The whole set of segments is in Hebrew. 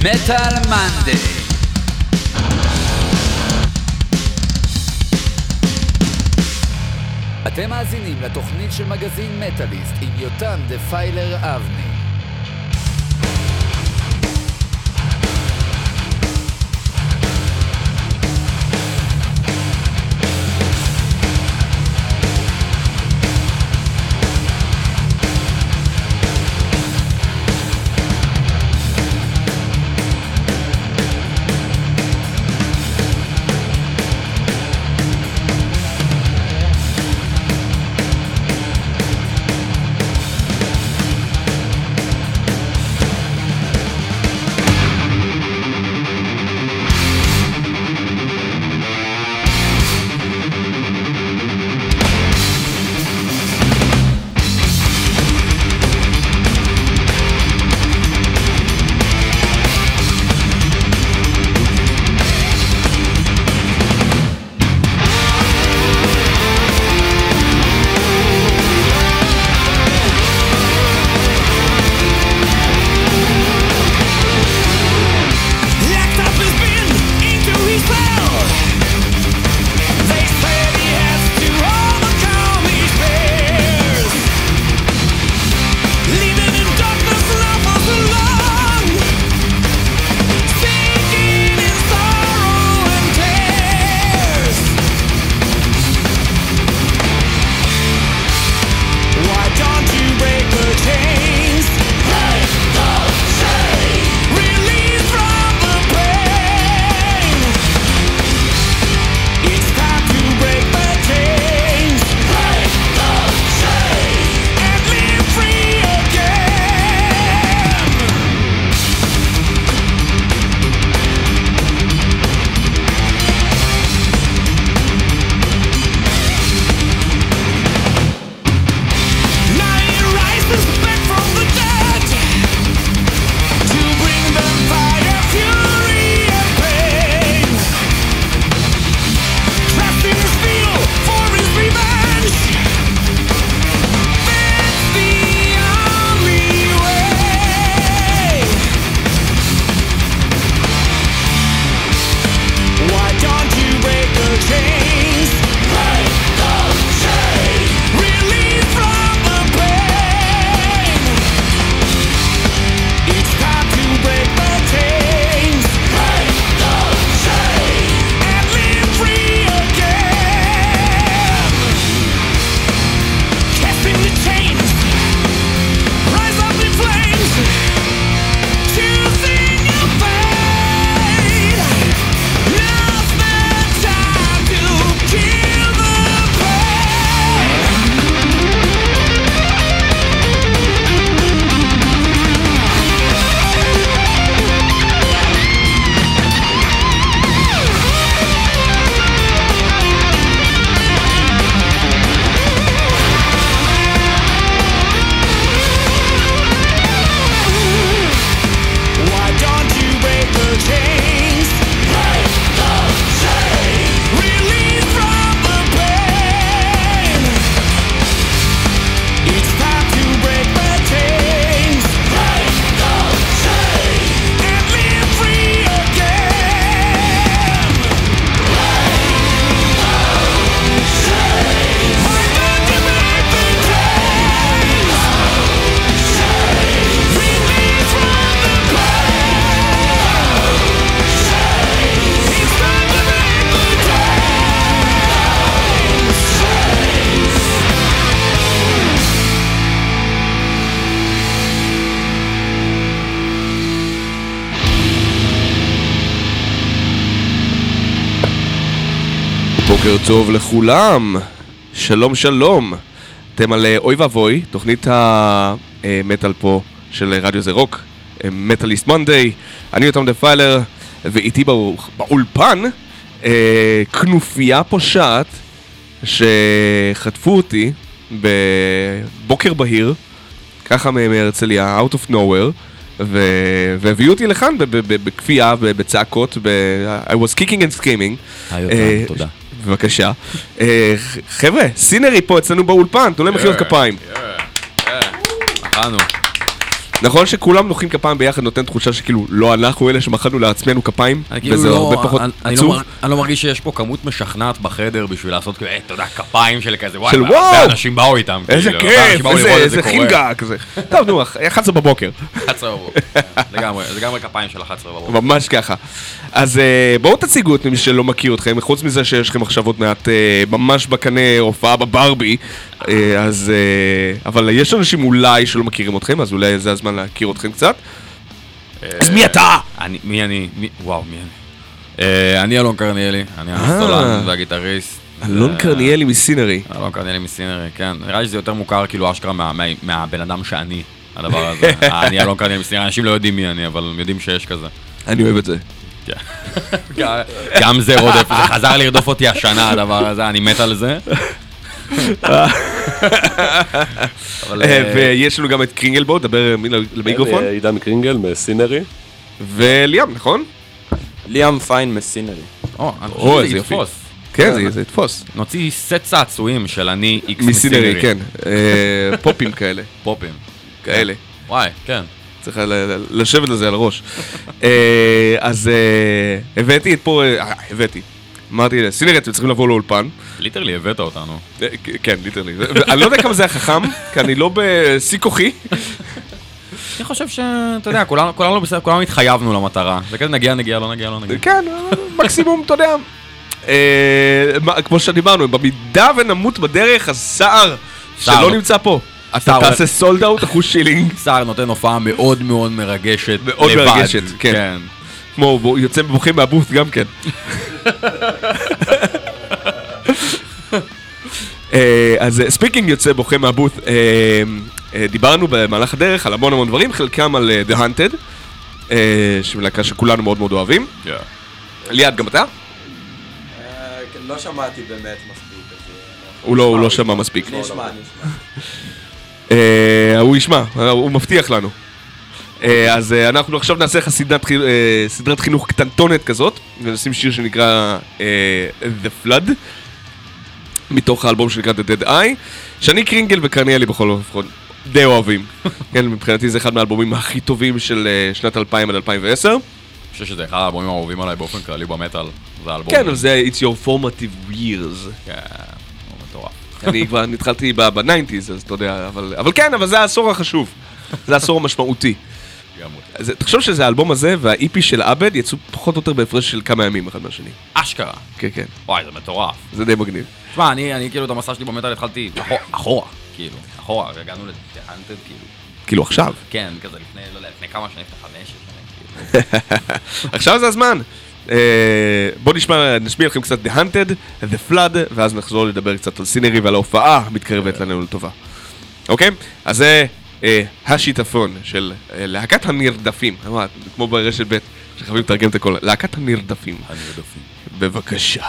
מטאל מנדי אתם מאזינים לתוכנית של מגזין מטאליסט עם יותם דפיילר אבני בוקר טוב לכולם, שלום שלום. אתם על אה, אוי ואבוי, תוכנית המטאל פה של רדיו זה רוק, מטאליסט מונדיי, אני אותם דפיילר, ואיתי באולפן אה, כנופיה פושעת שחטפו אותי בבוקר בהיר, ככה מהרצליה, out of nowhere. והביאו אותי לכאן בכפייה, בצעקות, ב- I was kicking and screaming. היי אותם, תודה. בבקשה. אה, חבר'ה, סינרי פה אצלנו באולפן, תנו להם מחיאות כפיים. אכלנו. נכון שכולם מוחאים כפיים ביחד נותן תחושה שכאילו לא אנחנו אלה שמחאנו לעצמנו כפיים, אני כאילו וזה לא, הרבה פחות לא, עצוב. אני לא מרגיש שיש פה כמות משכנעת בחדר בשביל לעשות כאילו, אה, אתה יודע, כפיים של כזה, וואי, וואו! אנשים באו איתם. איזה כאילו, הרבה כיף, איזה-. חינגה כזה. טוב נו, אח- 11 בבוקר. 11 בבוקר, לגמרי, כפיים של 11 בבוקר. ממש ככה. אז אה, בואו תציגו את מי שלא מכיר אתכם, חוץ מזה שיש לכם עכשיו עוד מעט אה, ממש בקנה הופעה בברבי, אה, אז... אה, אבל יש אנשים אולי שלא מכירים אתכם, אז אולי זה הזמן להכיר אתכם קצת. אז מי אתה? אני, מי אני? מי, וואו, מי אני? אה, אני אלון קרניאלי, אני אה. הסולן והגיטריסט. אלון אה, קרניאלי מסינרי. אלון קרניאלי מסינרי, כן. נראה לי שזה יותר מוכר כאילו אשכרה מה- מה- מהבן אדם שאני, הדבר הזה. אה, אני אלון קרניאלי מסינרי, אנשים לא יודעים מי אני, אבל הם יודעים שיש כזה. אני אוהב את זה. כן. גם זה רודף, זה חזר לרדוף אותי השנה הדבר הזה, אני מת על זה. אה, אה, ויש לנו גם את קרינגל בו, דבר מי- למיקרופון. אה, עידן קרינגל מסינרי. וליאם, נכון? ליאם פיין מסינרי. או, יופי. יתפוס. כן, זה- זה יתפוס. נוציא סט צעצועים של אני איקס מסינרי, כן. אה, פופים כאלה. פופים. כאלה. וואי, כן. צריך לשבת לזה על הראש. אה, אז אה, הבאתי את פה, אה, הבאתי. אמרתי, סינרי, אתם צריכים לבוא לאולפן. literally הבאת אותנו. אה, כן, literally. אני לא יודע כמה זה היה חכם, כי אני לא בשיא כוחי. אני חושב שאתה יודע, כולנו בסדר, כולנו התחייבנו למטרה. זה כזה נגיע, נגיע, לא נגיע, לא נגיע. כן, מקסימום, אתה יודע. אה, כמו שדיברנו, במידה ונמות בדרך, אז סער, סער. שלא נמצא פה. אתה. תעשה סולד אאוט, אחוז שילינג. סער נותן הופעה מאוד מאוד מרגשת. מאוד. מרגשת, כן. כמו, הוא יוצא בוכים מהבוט גם כן. אה, אז ספיקינג יוצא בוכה מהבוט, אה, אה, דיברנו במהלך הדרך על המון המון דברים, חלקם על אה, The Hunted, אה, שהיא להקה שכולנו מאוד מאוד אוהבים. כן. ליעד, גם אתה? לא שמעתי באמת מספיק. הוא לא, הוא לא שמע מספיק. נשמע, נשמע. אה, הוא ישמע, אה, הוא מבטיח לנו. אה, אז אה, אנחנו עכשיו נעשה לך סדרת, אה, סדרת חינוך קטנטונת כזאת, ונשים שיר שנקרא The Flood, מתוך האלבום שנקרא The Dead Eye, שאני קרינגל וקרניאלי בכל אופן די אוהבים. כן, מבחינתי זה אחד מהאלבומים הכי טובים של שנת 2000 עד 2010. אני חושב שזה אחד האלבומים האהובים עליי באופן כללי במטאל. זה האלבום. כן, אבל זה It's your formative years. כן, הוא מטורף. אני כבר התחלתי בניינטיז, אז אתה יודע, אבל, אבל כן, אבל זה העשור החשוב. זה העשור המשמעותי. אז תחשוב שזה האלבום הזה והאיפי של עבד יצאו פחות או יותר בהפרש של כמה ימים אחד מהשני. אשכרה. כן, כן, וואי, זה מטורף. זה די מגניב. תשמע, אני, אני כאילו את המסע שלי במטאל התחלתי אחורה, אחורה, כאילו, אחורה, הגענו לטהנטד, כאילו, כאילו עכשיו. כן, כזה לפני, לא יודע, לפני כמה שנים, לפני חמש, שנים, כאילו. עכשיו זה הזמן. אה, בואו נשמע, נשמיע לכם קצת The Hunted, The Flood, ואז נחזור לדבר קצת על סינרי ועל ההופעה המתקרבת לנו לטובה. אוקיי? אז זה אה, השיטפון של אה, להקת הנרדפים. אה, כמו ברשת ב', שחייבים לתרגם את הכל. להקת הנרדפים. הנרדפים. בבקשה.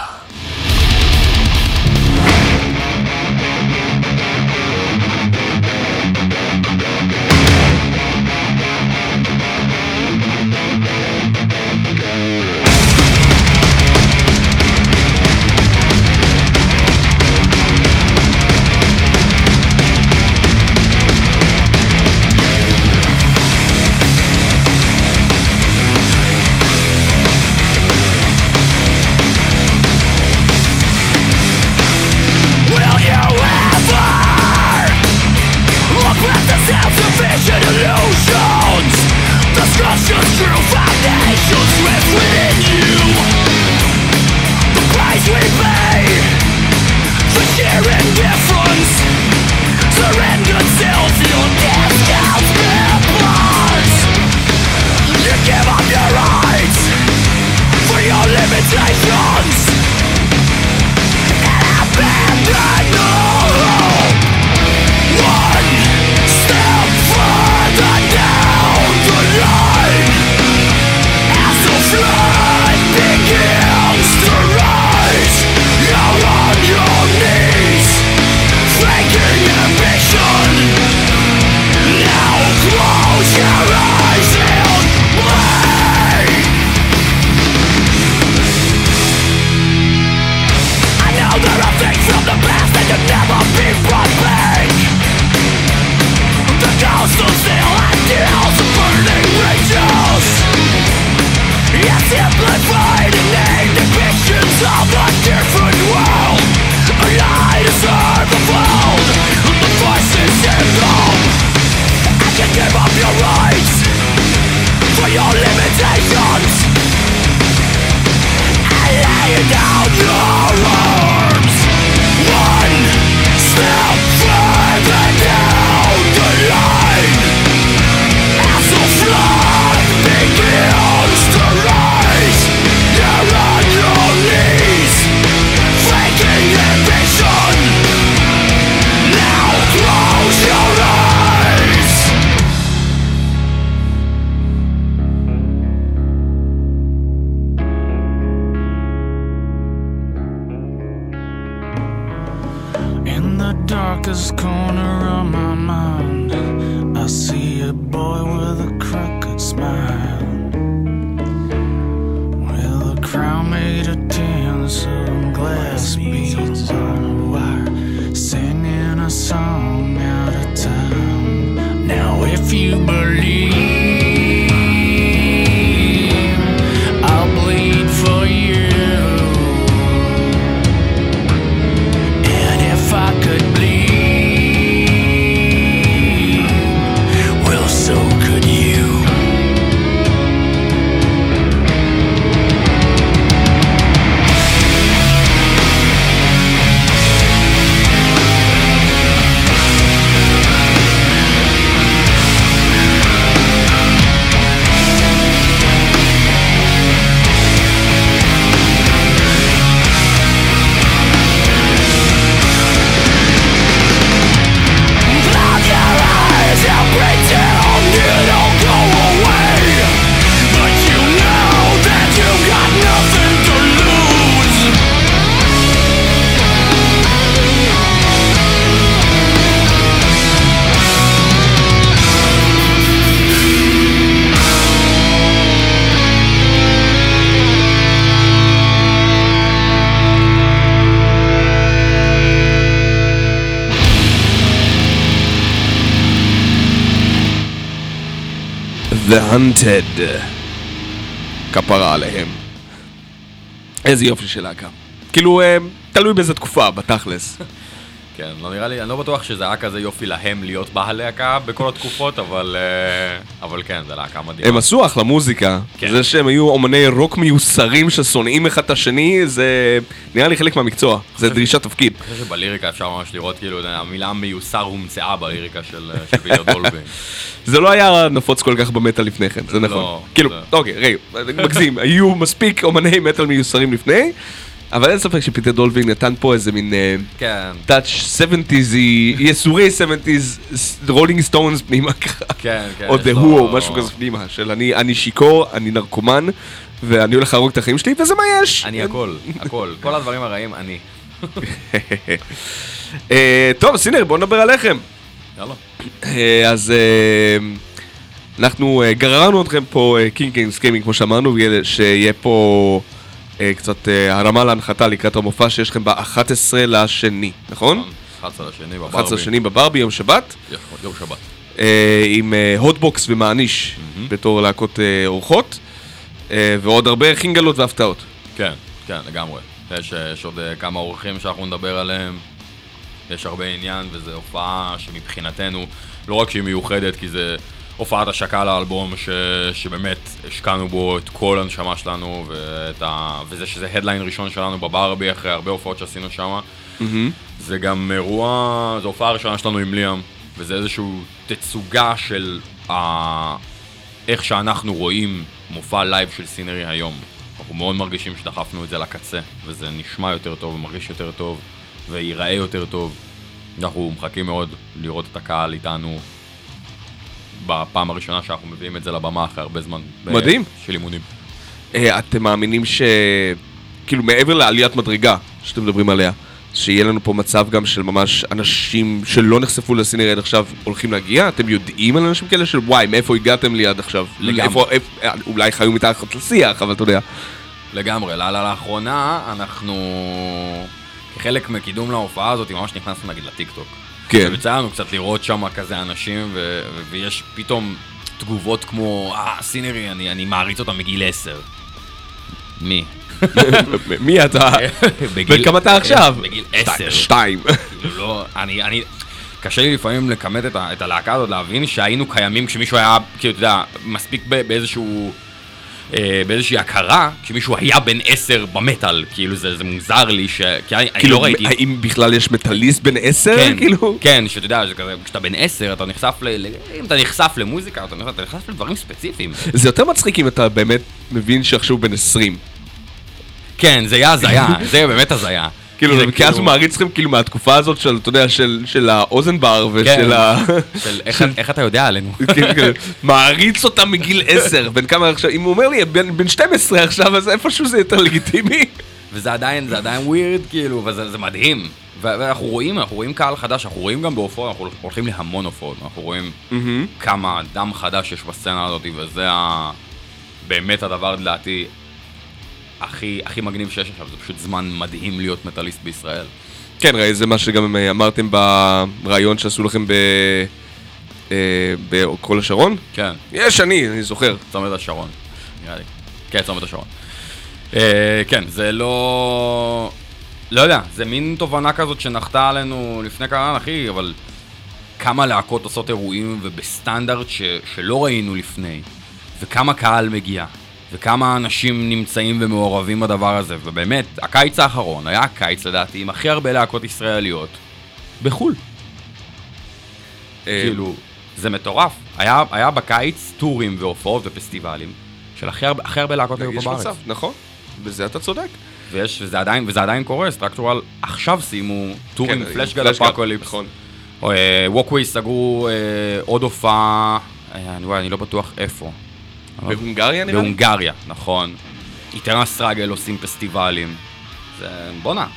The Hunted. כפרה עליהם. איזה יופי של להקה. כאילו, אה, תלוי באיזה תקופה, בתכלס. כן, לא נראה לי, אני לא בטוח שזה היה כזה יופי להם להיות בהלהקה בכל התקופות, אבל, אה, אבל כן, זה להקה מדהימה. הם עשו אחלה מוזיקה. כן. זה שהם היו אומני רוק מיוסרים ששונאים אחד את השני, זה נראה לי חלק מהמקצוע. זה דרישת תפקיד. אני חושב שבליריקה אפשר ממש לראות, כאילו, המילה מיוסר הומצאה בליריקה של של פיטר דולבין. זה לא היה נפוץ כל כך במטאל לפני כן, זה נכון. לא, כאילו, זה- אוקיי, רגע, מגזים, היו מספיק אומני מטאל מיוסרים לפני, אבל אין ספק שפיטר דולווינג נתן פה איזה מין כן, touch 70's, יסורי 70's, רולינג סטונס פנימה ככה. כן, כן. או ה- Who או משהו כזה פנימה, של אני שיכור, אני נרקומן, ואני הולך להרוג את החיים שלי, וזה מה יש. אני הכל, הכל. כל הדברים הרעים, אני. אה, טוב, סינרי, בואו נדבר עליכם. יאללה. אה, אז אה, אנחנו אה, גררנו אתכם פה kicking and screaming כמו שאמרנו, שיהיה פה אה, קצת אה, הרמה להנחתה לקראת המופע שיש לכם ב-11 לשני, נכון? 11 לשני בברבי. 11 לשני בברבי, יום שבת, יום שבת. אה, עם אה, הוטבוקס ומעניש בתור להקות אה, אורחות, אה, ועוד עורבי חינגלות והפתעות. כן, כן, לגמרי. יש, אה, יש עוד אה, כמה אורחים שאנחנו נדבר עליהם. יש הרבה עניין, וזו הופעה שמבחינתנו, לא רק שהיא מיוחדת, כי זה הופעת השקה לאלבום, ש, שבאמת השקענו בו את כל הנשמה שלנו, ואת ה, וזה שזה הדליין ראשון שלנו בברבי, אחרי הרבה הופעות שעשינו שם. זה גם אירוע, זו הופעה הראשונה שלנו עם ליאם, וזה איזושהי תצוגה של ה... איך שאנחנו רואים מופע live של סינרי היום. אנחנו מאוד מרגישים שדחפנו את זה לקצה, וזה נשמע יותר טוב ומרגיש יותר טוב, וייראה יותר טוב. אנחנו מחכים מאוד לראות את הקהל איתנו בפעם הראשונה שאנחנו מביאים את זה לבמה אחרי הרבה זמן. ב- מדהים. של אימונים. אה, אתם מאמינים ש... כאילו מעבר לעליית מדרגה שאתם מדברים עליה, שיהיה לנו פה מצב גם של ממש אנשים שלא נחשפו לסינרי עד עכשיו הולכים להגיע? אתם יודעים על אנשים כאלה של וואי, מאיפה הגעתם לי עד עכשיו? לגמרי. איפה, איפה, אה, אולי חיו מתחת לשיח, אבל אתה יודע. לגמרי, לא, לא, לאחרונה אנחנו, כחלק מקידום להופעה הזאת, ממש נכנסנו נגיד לטיקטוק. כן. ויצא לנו קצת לראות שם כזה אנשים, ו- ויש פתאום תגובות כמו, אה, סינרי, אני, אני מעריץ אותם מגיל 10. מי? מי אתה? בגיל- וכמה אתה עכשיו? בגיל 10. שתיים. כאילו לא, אני, אני, קשה לי לפעמים לכמת את, ה- את הלהקה הזאת, להבין שהיינו קיימים כשמישהו היה, כאילו, אתה יודע, מספיק באיזשהו... אה, באיזושהי הכרה, כשמישהו היה בן עשר במטאל, כאילו זה, זה מוזר לי, ש... כי אני, אני כאילו, לא ראיתי... האם בכלל יש מטאליסט בן עשר? כן, כאילו? כן, שאתה יודע, זה כזה, כשאתה בן עשר, אתה נחשף ל... ל- אם אתה נחשף למוזיקה, אתה נחשף, אתה נחשף לדברים ספציפיים. זה יותר מצחיק אם אתה באמת מבין שעכשיו בן 20. כן, זה יהיה הזיה, זה יהיה באמת הזיה. כאילו, זה כי אז הוא מעריץ אתכם כאילו מהתקופה הזאת של, אתה יודע, של של האוזן בר ושל כן. ה... של איך- אתה יודע עלינו? כאילו, כאילו, מעריץ אותם מגיל 10, בן כמה עכשיו, אם הוא אומר לי, בן בן 12 עכשיו, אז איפשהו זה יותר לגיטימי. וזה עדיין, זה עדיין ווירד, כאילו, וזה זה מדהים. ואנחנו רואים, אנחנו רואים קהל חדש, אנחנו רואים גם בהופעות, אנחנו הולכים להמון הופעות, אנחנו רואים כמה דם חדש יש בסצנה הזאת, וזה ה... באמת הדבר, לדעתי, הכי, הכי מגניב שיש עכשיו, זה פשוט זמן מדהים להיות מטאליסט בישראל. כן, ראי, זה מה שגם אה, אמרתם בריאיון שעשו לכם ב... אה, בכל השרון? כן, יש אני, אני זוכר. צומת השרון, נראה לי. כן, צומת השרון. אה, כן, זה לא... לא יודע, זה מין תובנה כזאת שנחתה עלינו לפני כמה, אחי, אבל כמה להקות עושות אירועים ובסטנדרט ש... שלא ראינו לפני, וכמה קהל מגיע, וכמה אנשים נמצאים ומעורבים בדבר הזה, ובאמת, הקיץ האחרון היה הקיץ לדעתי עם הכי הרבה להקות ישראליות בחו"ל. אה, כאילו, זה מטורף. היה, היה בקיץ טורים והופעות ופסטיבלים של הכי הרבה, הכי הרבה להקות היו פה יש בארץ. מצב, נכון. בזה אתה צודק. ויש, וזה עדיין, וזה עדיין קורה, סטרקטורל עכשיו סיימו tour עם כן, פלשגוד, אפוקוליפס. נכון. ווקווייז סגרו אה, עוד הופעה, אה, אני, וואי, אני לא בטוח איפה. בהונגריה נראה לי? בהונגריה, נכון. איטרנל סטראגל עושים פסטיבלים. זה, בואנה,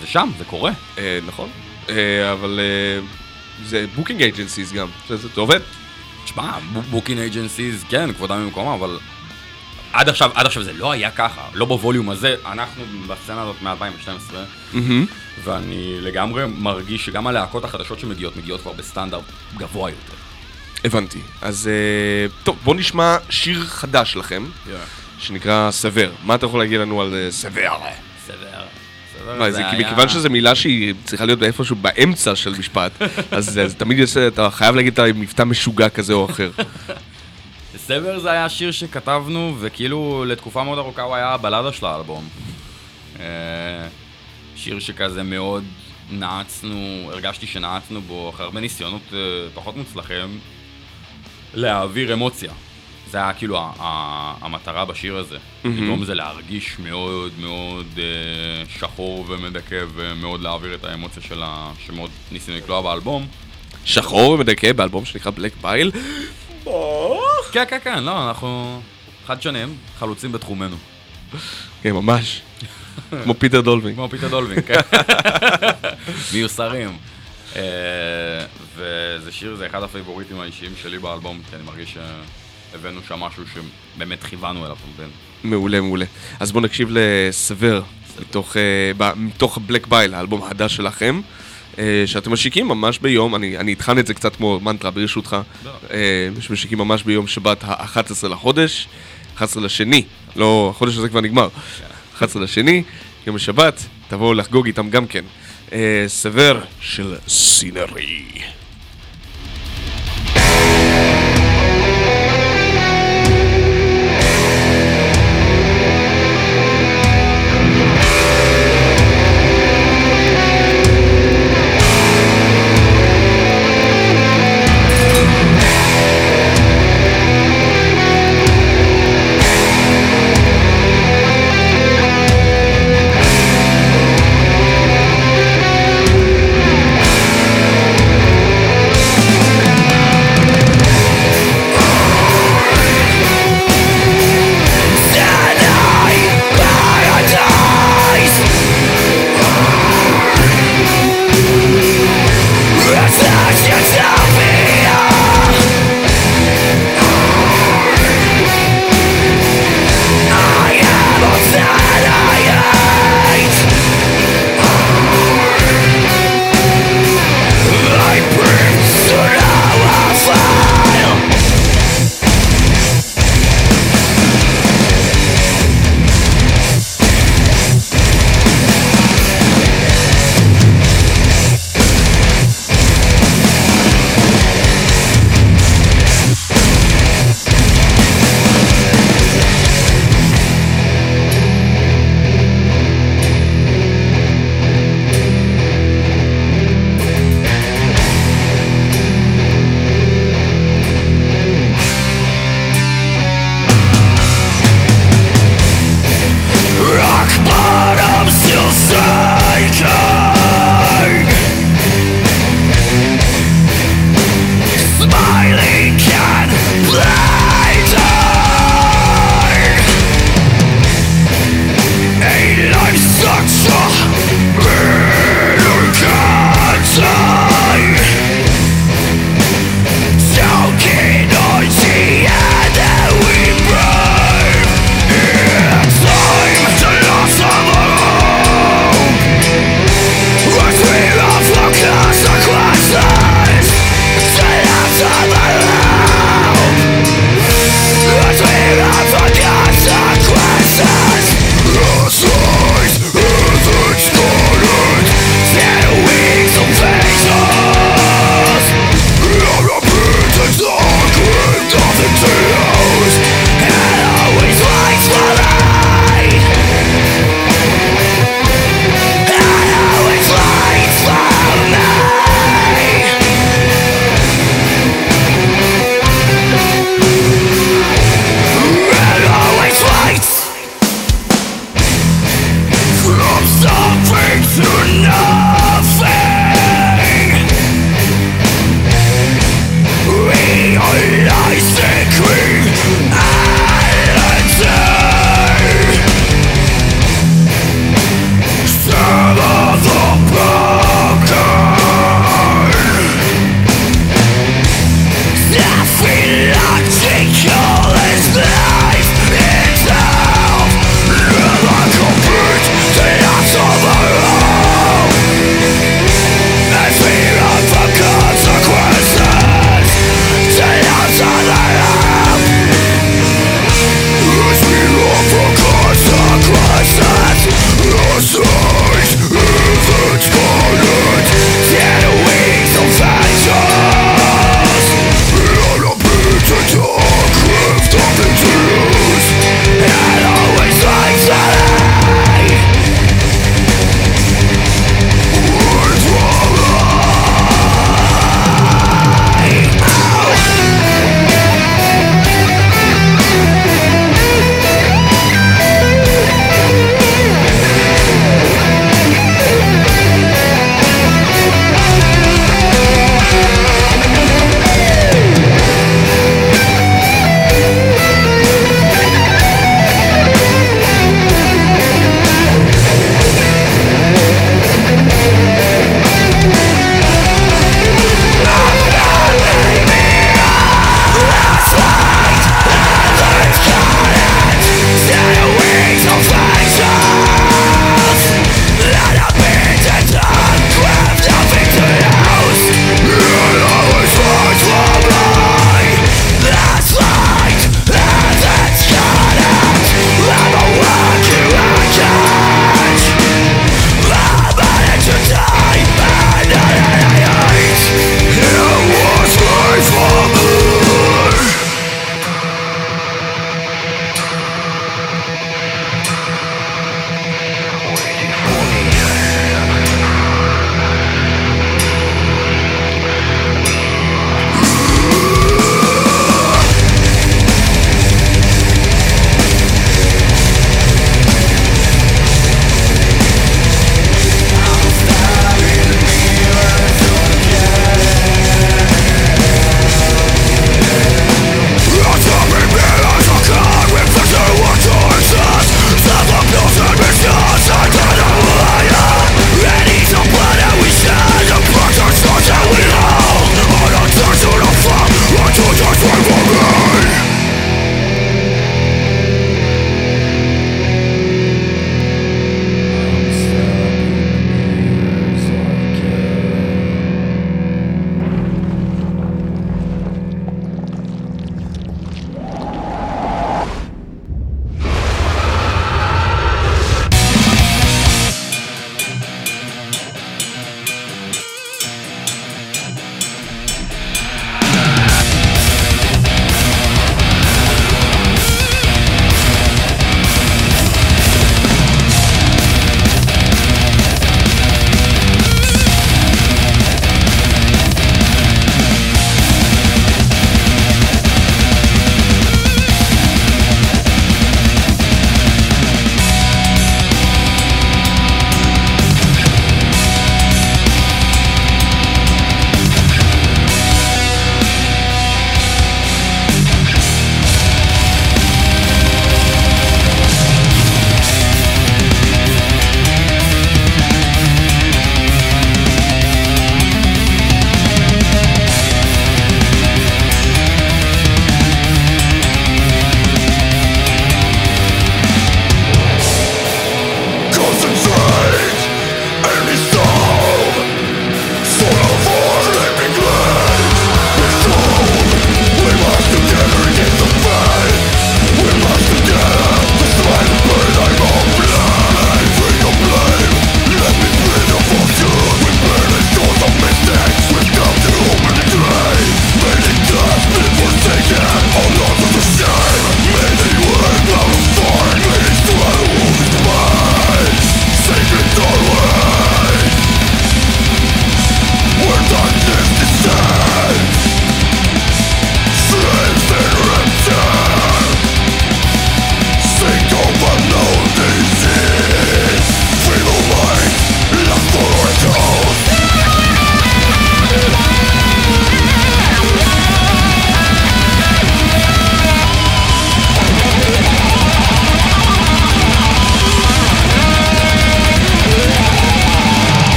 זה שם, זה קורה. אה, נכון. אה, אבל אה, זה booking agencies גם. זה זה עובד. תשמע, booking agencies, כן, כבודם במקומם, אבל עד עכשיו, עד עכשיו זה לא היה ככה, לא ב volume הזה, אנחנו בסצנה הזאת מ-2012, ואני לגמרי מרגיש שגם הלהקות החדשות שמגיעות, מגיעות כבר בסטנדרט גבוה יותר. הבנתי. אז אה, טוב, בוא נשמע שיר חדש לכם, שנקרא סבר. מה אתה יכול להגיד לנו על אה, סבר? סבר. לא, זה כי מכיוון שזו מילה שהיא צריכה להיות איפשהו באמצע של משפט, אז אז תמיד יש- אתה חייב להגיד את המבטא משוגע כזה או אחר. סבר זה היה שיר שכתבנו, וכאילו לתקופה מאוד ארוכה הוא היה הבלדה של האלבום. אה, שיר שכזה מאוד נעצנו, הרגשתי שנעצנו בו אחרי הרבה ניסיונות פחות מוצלחים, להעביר אמוציה. זה היה כאילו ה- ה- המטרה בשיר הזה. לגרום לזה להרגיש מאוד מאוד אה, שחור ומדכא, ומאוד להעביר את האמוציה שלה, שמאוד ניסינו לקלוע באלבום. שחור ומדכא באלבום שנקרא Black Bile. כן, כן, כן, לא, אנחנו חדשנים, חלוצים בתחומנו. כן, ממש. כמו פיטר דולווינג. כמו פיטר דולווינג, כן. מיוסרים. אה, וזה שיר, זה אחד הפייבוריטים האישיים שלי באלבום, כי אני מרגיש שהבאנו שם משהו שבאמת כיוונו אליו, אתה מבין? מעולה, מעולה. אז בואו נקשיב לסבר, מתוך, אה, Black Bile, האלבום החדש שלכם, אה, שאתם משיקים ממש ביום, אני, אני אטחן את זה קצת כמו מנטרה ברשותך, אה, שמשיקים ממש ביום שבת ה-11 לחודש, 11 לשני, לא, החודש הזה כבר נגמר, 11 לשני, יום השבת, תבואו לחגוג איתם גם כן. אה, סבר של סינרי.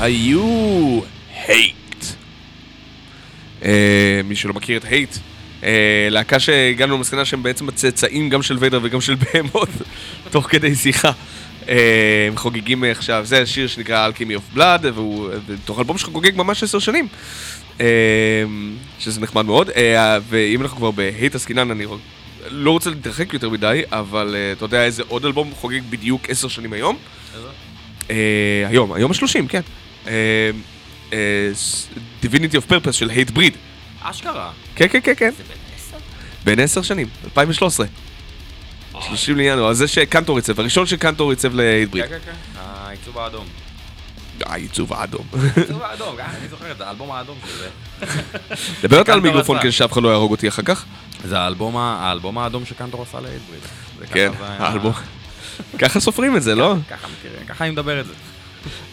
היו הייט. אה, מי שלא מכיר את הייט, אה, להקה שהגענו למסקנה שהם בעצם הצאצאים גם של ויידר וגם של בהמות, תוך כדי שיחה. אה, הם חוגגים עכשיו, זה השיר שנקרא Alchemy of Blood, והוא תוך אלבום שחוגג ממש עשר שנים. אה, שזה נחמד מאוד, אה, ואם אנחנו כבר בהייט עסקינן, אני לא רוצה להתרחק יותר מדי, אבל אה, אתה יודע איזה עוד אלבום חוגג בדיוק עשר שנים היום? אה, היום, היום השלושים, כן. אה, אה, ס- Divinity of Purpose של Hate Breed. אשכרה. כן, כן, כן, כן. זה בן עשר? בן עשר שנים, 2013. 30 לינואר, אז זה שקנטור עיצב, הראשון שקנטור עיצב ל-Hate כן, Breed. כן, כן. העיצוב האדום. העיצוב האדום. העיצוב האדום, אה, אני זוכר את האלבום האדום של זה. דבר על מיקרופון. כדי שאף אחד לא יהרוג אותי אחר כך. זה האלבום האדום שקנטור עשה לאיידבריד. זה ככה כן, האלבום. ככה סופרים את זה, לא? ככה מכירים, ככה אני מדבר את זה.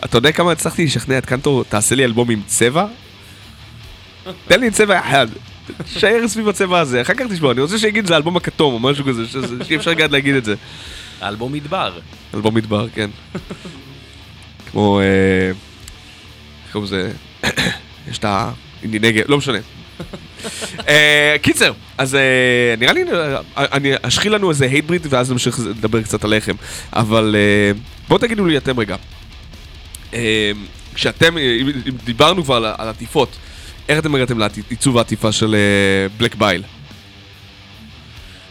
אתה יודע כמה הצלחתי לשכנע את קנטור, תעשה לי אלבום עם צבע? תן לי צבע אחד. שער סביב הצבע הזה, אחר כך תשמע, אני רוצה שיגיד זה האלבום הכתום או משהו כזה, שאי אפשר גם להגיד את זה. האלבום מדבר. אלבום מדבר, כן. כמו, אה, איך קוראים לזה? יש את האינדי נגב, לא משנה. אה, קיצר, אז אה, נראה לי, אני אשחיל לנו איזה הייט ברית ואז נמשיך לדבר קצת עליכם. אבל אה, בואו תגידו לי אתם רגע. אה, כשאתם, אה, אם דיברנו כבר על עטיפות, איך אתם הגעתם לעיצוב העטיפה של בלק בייל?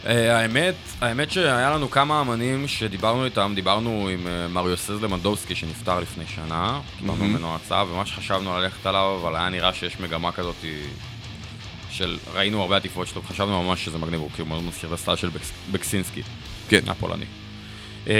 אה, האמת, האמת שהיה לנו כמה אמנים שדיברנו איתם, דיברנו עם אה, מר יוסז למנדובסקי שנפטר לפני שנה, קיבלנו ממנו הצעה, ומה שחשבנו ללכת עליו, אבל היה נראה שיש מגמה כזאת של, ראינו הרבה עטיפות שלו, חשבנו ממש שזה מגניב, הוא כאילו מאוד מזכיר את הסטייל של בקס- בקסינסקי, כן. הפולני. אה,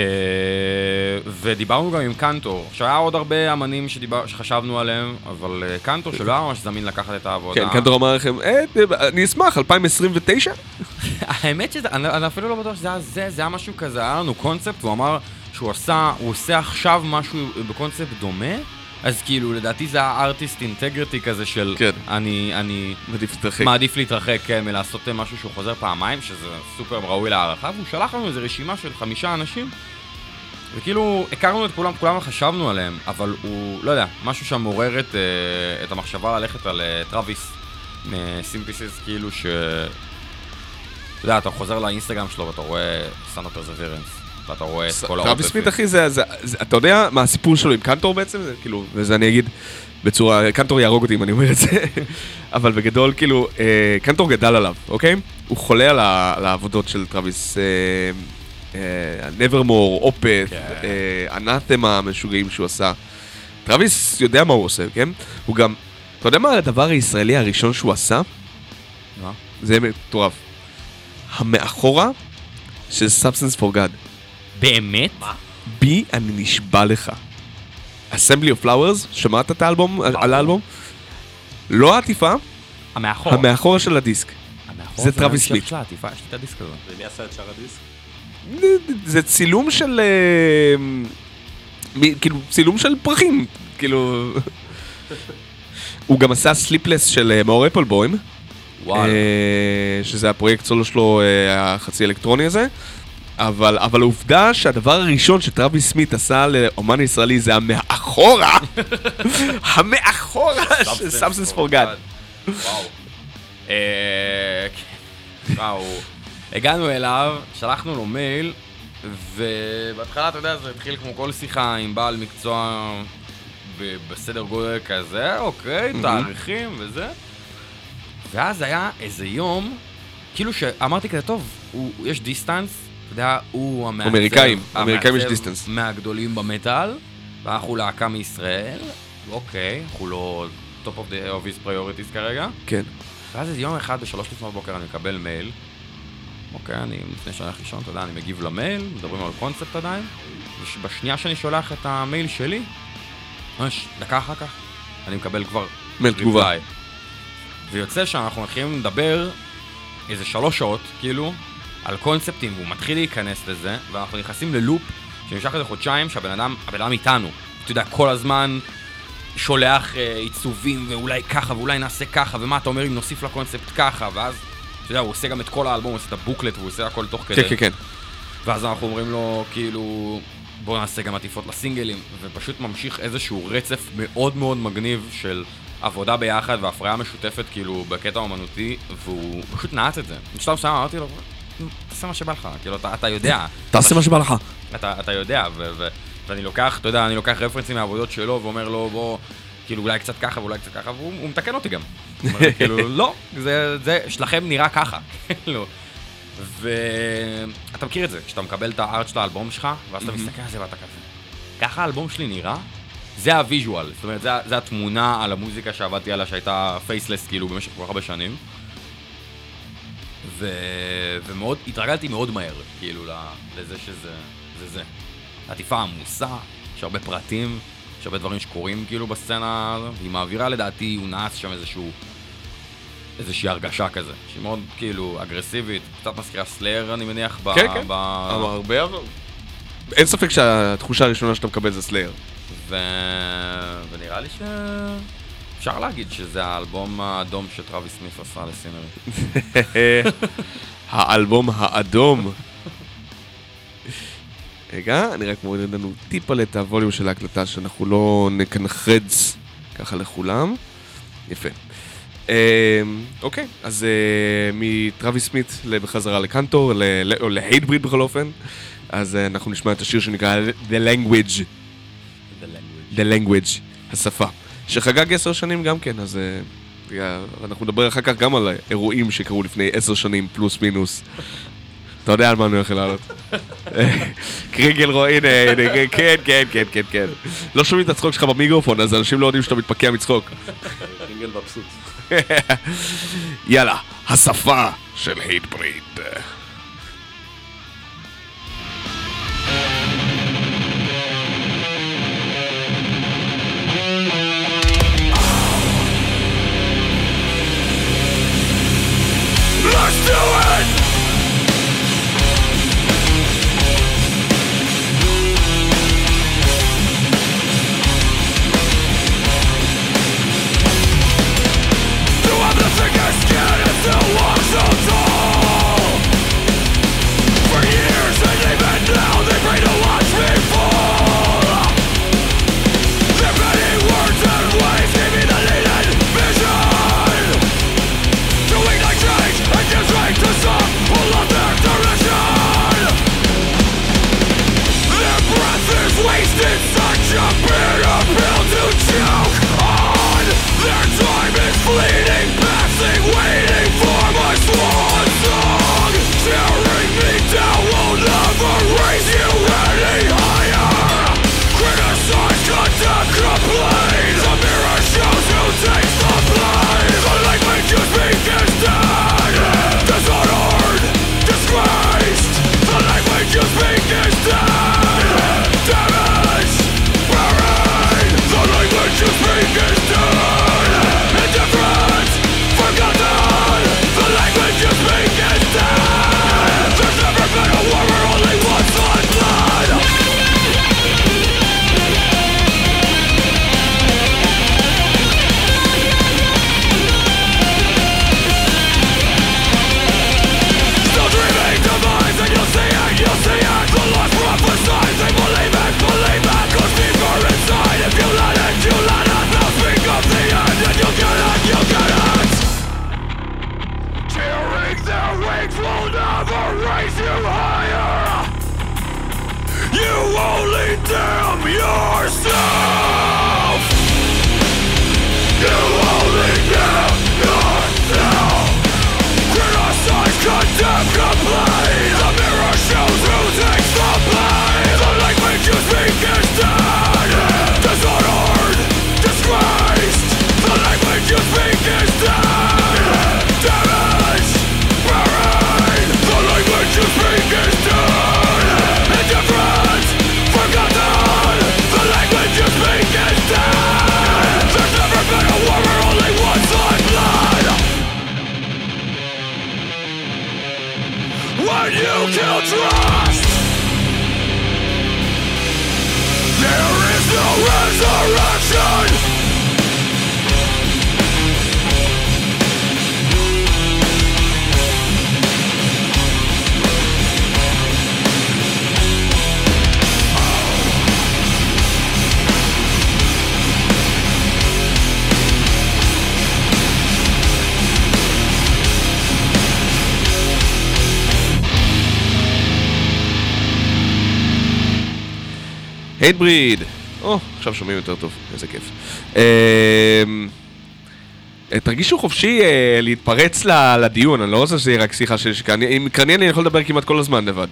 ודיברנו גם עם קנטור, שהיה עוד הרבה אמנים שדיבר, שחשבנו עליהם, אבל אה, קנטור שלא היה ממש זמין לקחת את העבודה. כן, קנטור אמר לכם, "אה, אני אשמח, 2029? האמת שזה, אני, אפילו לא בטוח שזה היה זה, זה היה משהו כזה, היה לנו קונספט, והוא אמר שהוא עשה, הוא עושה עכשיו משהו בקונספט דומה, אז כאילו, לדעתי זה היה ארטיסט אינטגריטי כזה של, כן. אני, אני עדיף להתרחק. מעדיף להתרחק כן, מלעשות משהו שהוא חוזר פעמיים, שזה סופר ראוי להערכה, והוא שלח לנו איזו רשימה של חמישה אנשים, וכאילו, הכרנו את כולם, כולם חשבנו עליהם, אבל הוא, לא יודע, משהו שם מעורר את, אה, את המחשבה ללכת על אה, טראביס מסימפיסיס, כאילו ש... אתה יודע, אתה חוזר לאינסטגרם שלו ואתה רואה of Perseverance, ואתה רואה את כל טראביס סמית אחי זה, זה, זה, אתה יודע מה הסיפור שלו עם קנטור בעצם? זה, כאילו, וזה אני אגיד בצורה, קנטור יהרוג אותי אם אני אומר את זה, אבל בגדול כאילו, אה, קנטור גדל עליו, אוקיי? הוא חולה על, ה, על העבודות של טראביס, נוורמור, אופת, אנתמה המשוגעים שהוא עשה. טראביס יודע מה הוא עושה, כן? הוא גם, אתה יודע מה הדבר הישראלי הראשון שהוא עשה? מה? זה מטורף. המאחורה של Substance for God. באמת? בי אני נשבע לך. Assembly of Flowers, שמעת את האלבום, על האלבום? לא העטיפה, המאחור. המאחורה של הדיסק. המאחור זה טראביס סמית. של העטיפה, יש לי את הדיסק הזה. ומי עשה את שאר הדיסק? זה צילום של... אה, כאילו, צילום של פרחים, כאילו... הוא גם עשה Sleepless של אה, מאור אפלבוים, וואלה. אה, שזה הפרויקט סולו שלו, החצי אלקטרוני הזה. אבל, אבל העובדה שהדבר הראשון שטראביס סמית עשה לאומן ישראלי זה המאחורה, המאחורה של Substance for God. וואו. אה, כן. וואו. הגענו אליו, שלחנו לו מייל, ובהתחלה, אתה יודע, זה התחיל כמו כל שיחה עם בעל מקצוע בסדר גודל כזה, אוקיי, תאריכים וזה. ואז היה איזה יום, כאילו שאמרתי כזה, טוב, הוא, יש distance, אתה יודע, הוא המעצב, אמריקאים, אמריקאים יש distance. מהגדולים במטאל, ואנחנו להקה מישראל, אוקיי, אנחנו לא top of, the, his priorities כרגע. כן. ואז יום אחד בשלוש לפנות בוקר אני מקבל מייל. אוקיי, אני לפני שאני הולך לישון, אתה יודע, אני מגיב למייל, מדברים על קונספט עדיין. ובשנייה שאני שולח את המייל שלי, ממש דקה אחר כך, אני מקבל כבר מייל תגובה. ויוצא שאנחנו מתחילים לדבר איזה שלוש שעות, כאילו, על קונספטים, והוא מתחיל להיכנס לזה, ואנחנו נכנסים ללופ שנמשך איזה חודשיים, שהבן אדם, הבן אדם איתנו. אתה יודע, כל הזמן שולח אה, עיצובים, ואולי ככה, ואולי נעשה ככה, ומה אתה אומר אם נוסיף לקונספט ככה, ואז, אתה יודע, הוא עושה גם את כל האלבום, הוא עושה את הבוקלט, והוא עושה הכל תוך כדי. כן, כן, כן. ואז אנחנו אומרים לו, כאילו, בואו נעשה גם עטיפות לסינגלים, ופשוט ממשיך איזשהו רצף מאוד מאוד מגניב של עבודה ביחד והפריה משותפת כאילו בקטע אומנותי, והוא פשוט נעץ את זה. בשלב מסוים אמרתי לו, "נו, תעשה מה שבא לך, כאילו אתה, אתה יודע, תעשה מה שבא לך. אתה, אתה יודע, ו- ו- ואני לוקח, אתה יודע, אני לוקח רפרנסים מהעבודות שלו ואומר לו, בוא, כאילו אולי קצת ככה ואולי קצת ככה, והוא הוא מתקן אותי גם. אומר כאילו, לא, זה, זה, שלכם נראה ככה, כאילו. ואתה מכיר את זה, כשאתה מקבל את ה art של האלבום שלך, ואז אתה מסתכל על זה ואתה כזה, ככה האלבום שלי נראה? זה ה visual, זאת אומרת, זה, זה התמונה על המוזיקה שעבדתי עליה, שהייתה faceless כאילו במשך כל כך הרבה שנים. ו... ומאוד, התרגלתי מאוד מהר, כאילו, לזה שזה זה זה. עטיפה עמוסה, יש הרבה פרטים, יש הרבה דברים שקורים כאילו בסצנה, הזו, והיא מעבירה לדעתי, הוא נעץ שם איזשהו... איזושהי הרגשה כזה, שהיא מאוד כאילו אגרסיבית, קצת מזכירה סלאר אני מניח, ב... כן, כן. ב... אבל הרבה אבל... אין ספק שהתחושה הראשונה שאתה מקבל זה סלייר. ו... ונראה לי ש... אפשר להגיד שזה האלבום האדום שטראביס סמיף עשה לסינרי. האלבום האדום. רגע, אני רק מוריד לנו טיפה את הווליום של ההקלטה, שאנחנו לא נקנחרץ ככה לכולם. יפה. אה, אוקיי, אז אה, מטרוויס סמית בחזרה לקנטור, או להייטבריד בכל אופן, אז אה, אנחנו נשמע את השיר שנקרא The Language, The Language, השפה, שחגג עשר שנים גם כן, אז אה, אנחנו נדבר אחר כך גם על אירועים שקרו לפני עשר שנים פלוס מינוס. אתה יודע על מה אני הולך לעלות. קריגל רואה, הנה, הנה, כן, כן, כן, כן, כן. לא שומעים את הצחוק שלך במיקרופון, אז אנשים לא יודעים שאתה מתפקע מצחוק. רינגל מבסוט. יאללה, השפה של הייטבריד. Let's do it! הייטבריד. או, עכשיו שומעים יותר טוב, איזה כיף. אה, אה, תרגישו חופשי אה, להתפרץ לדיון, אני לא רוצה שזה יהיה רק שיחה של שקע. אני- אם קרניאל אני יכול לדבר כמעט כל הזמן לבד.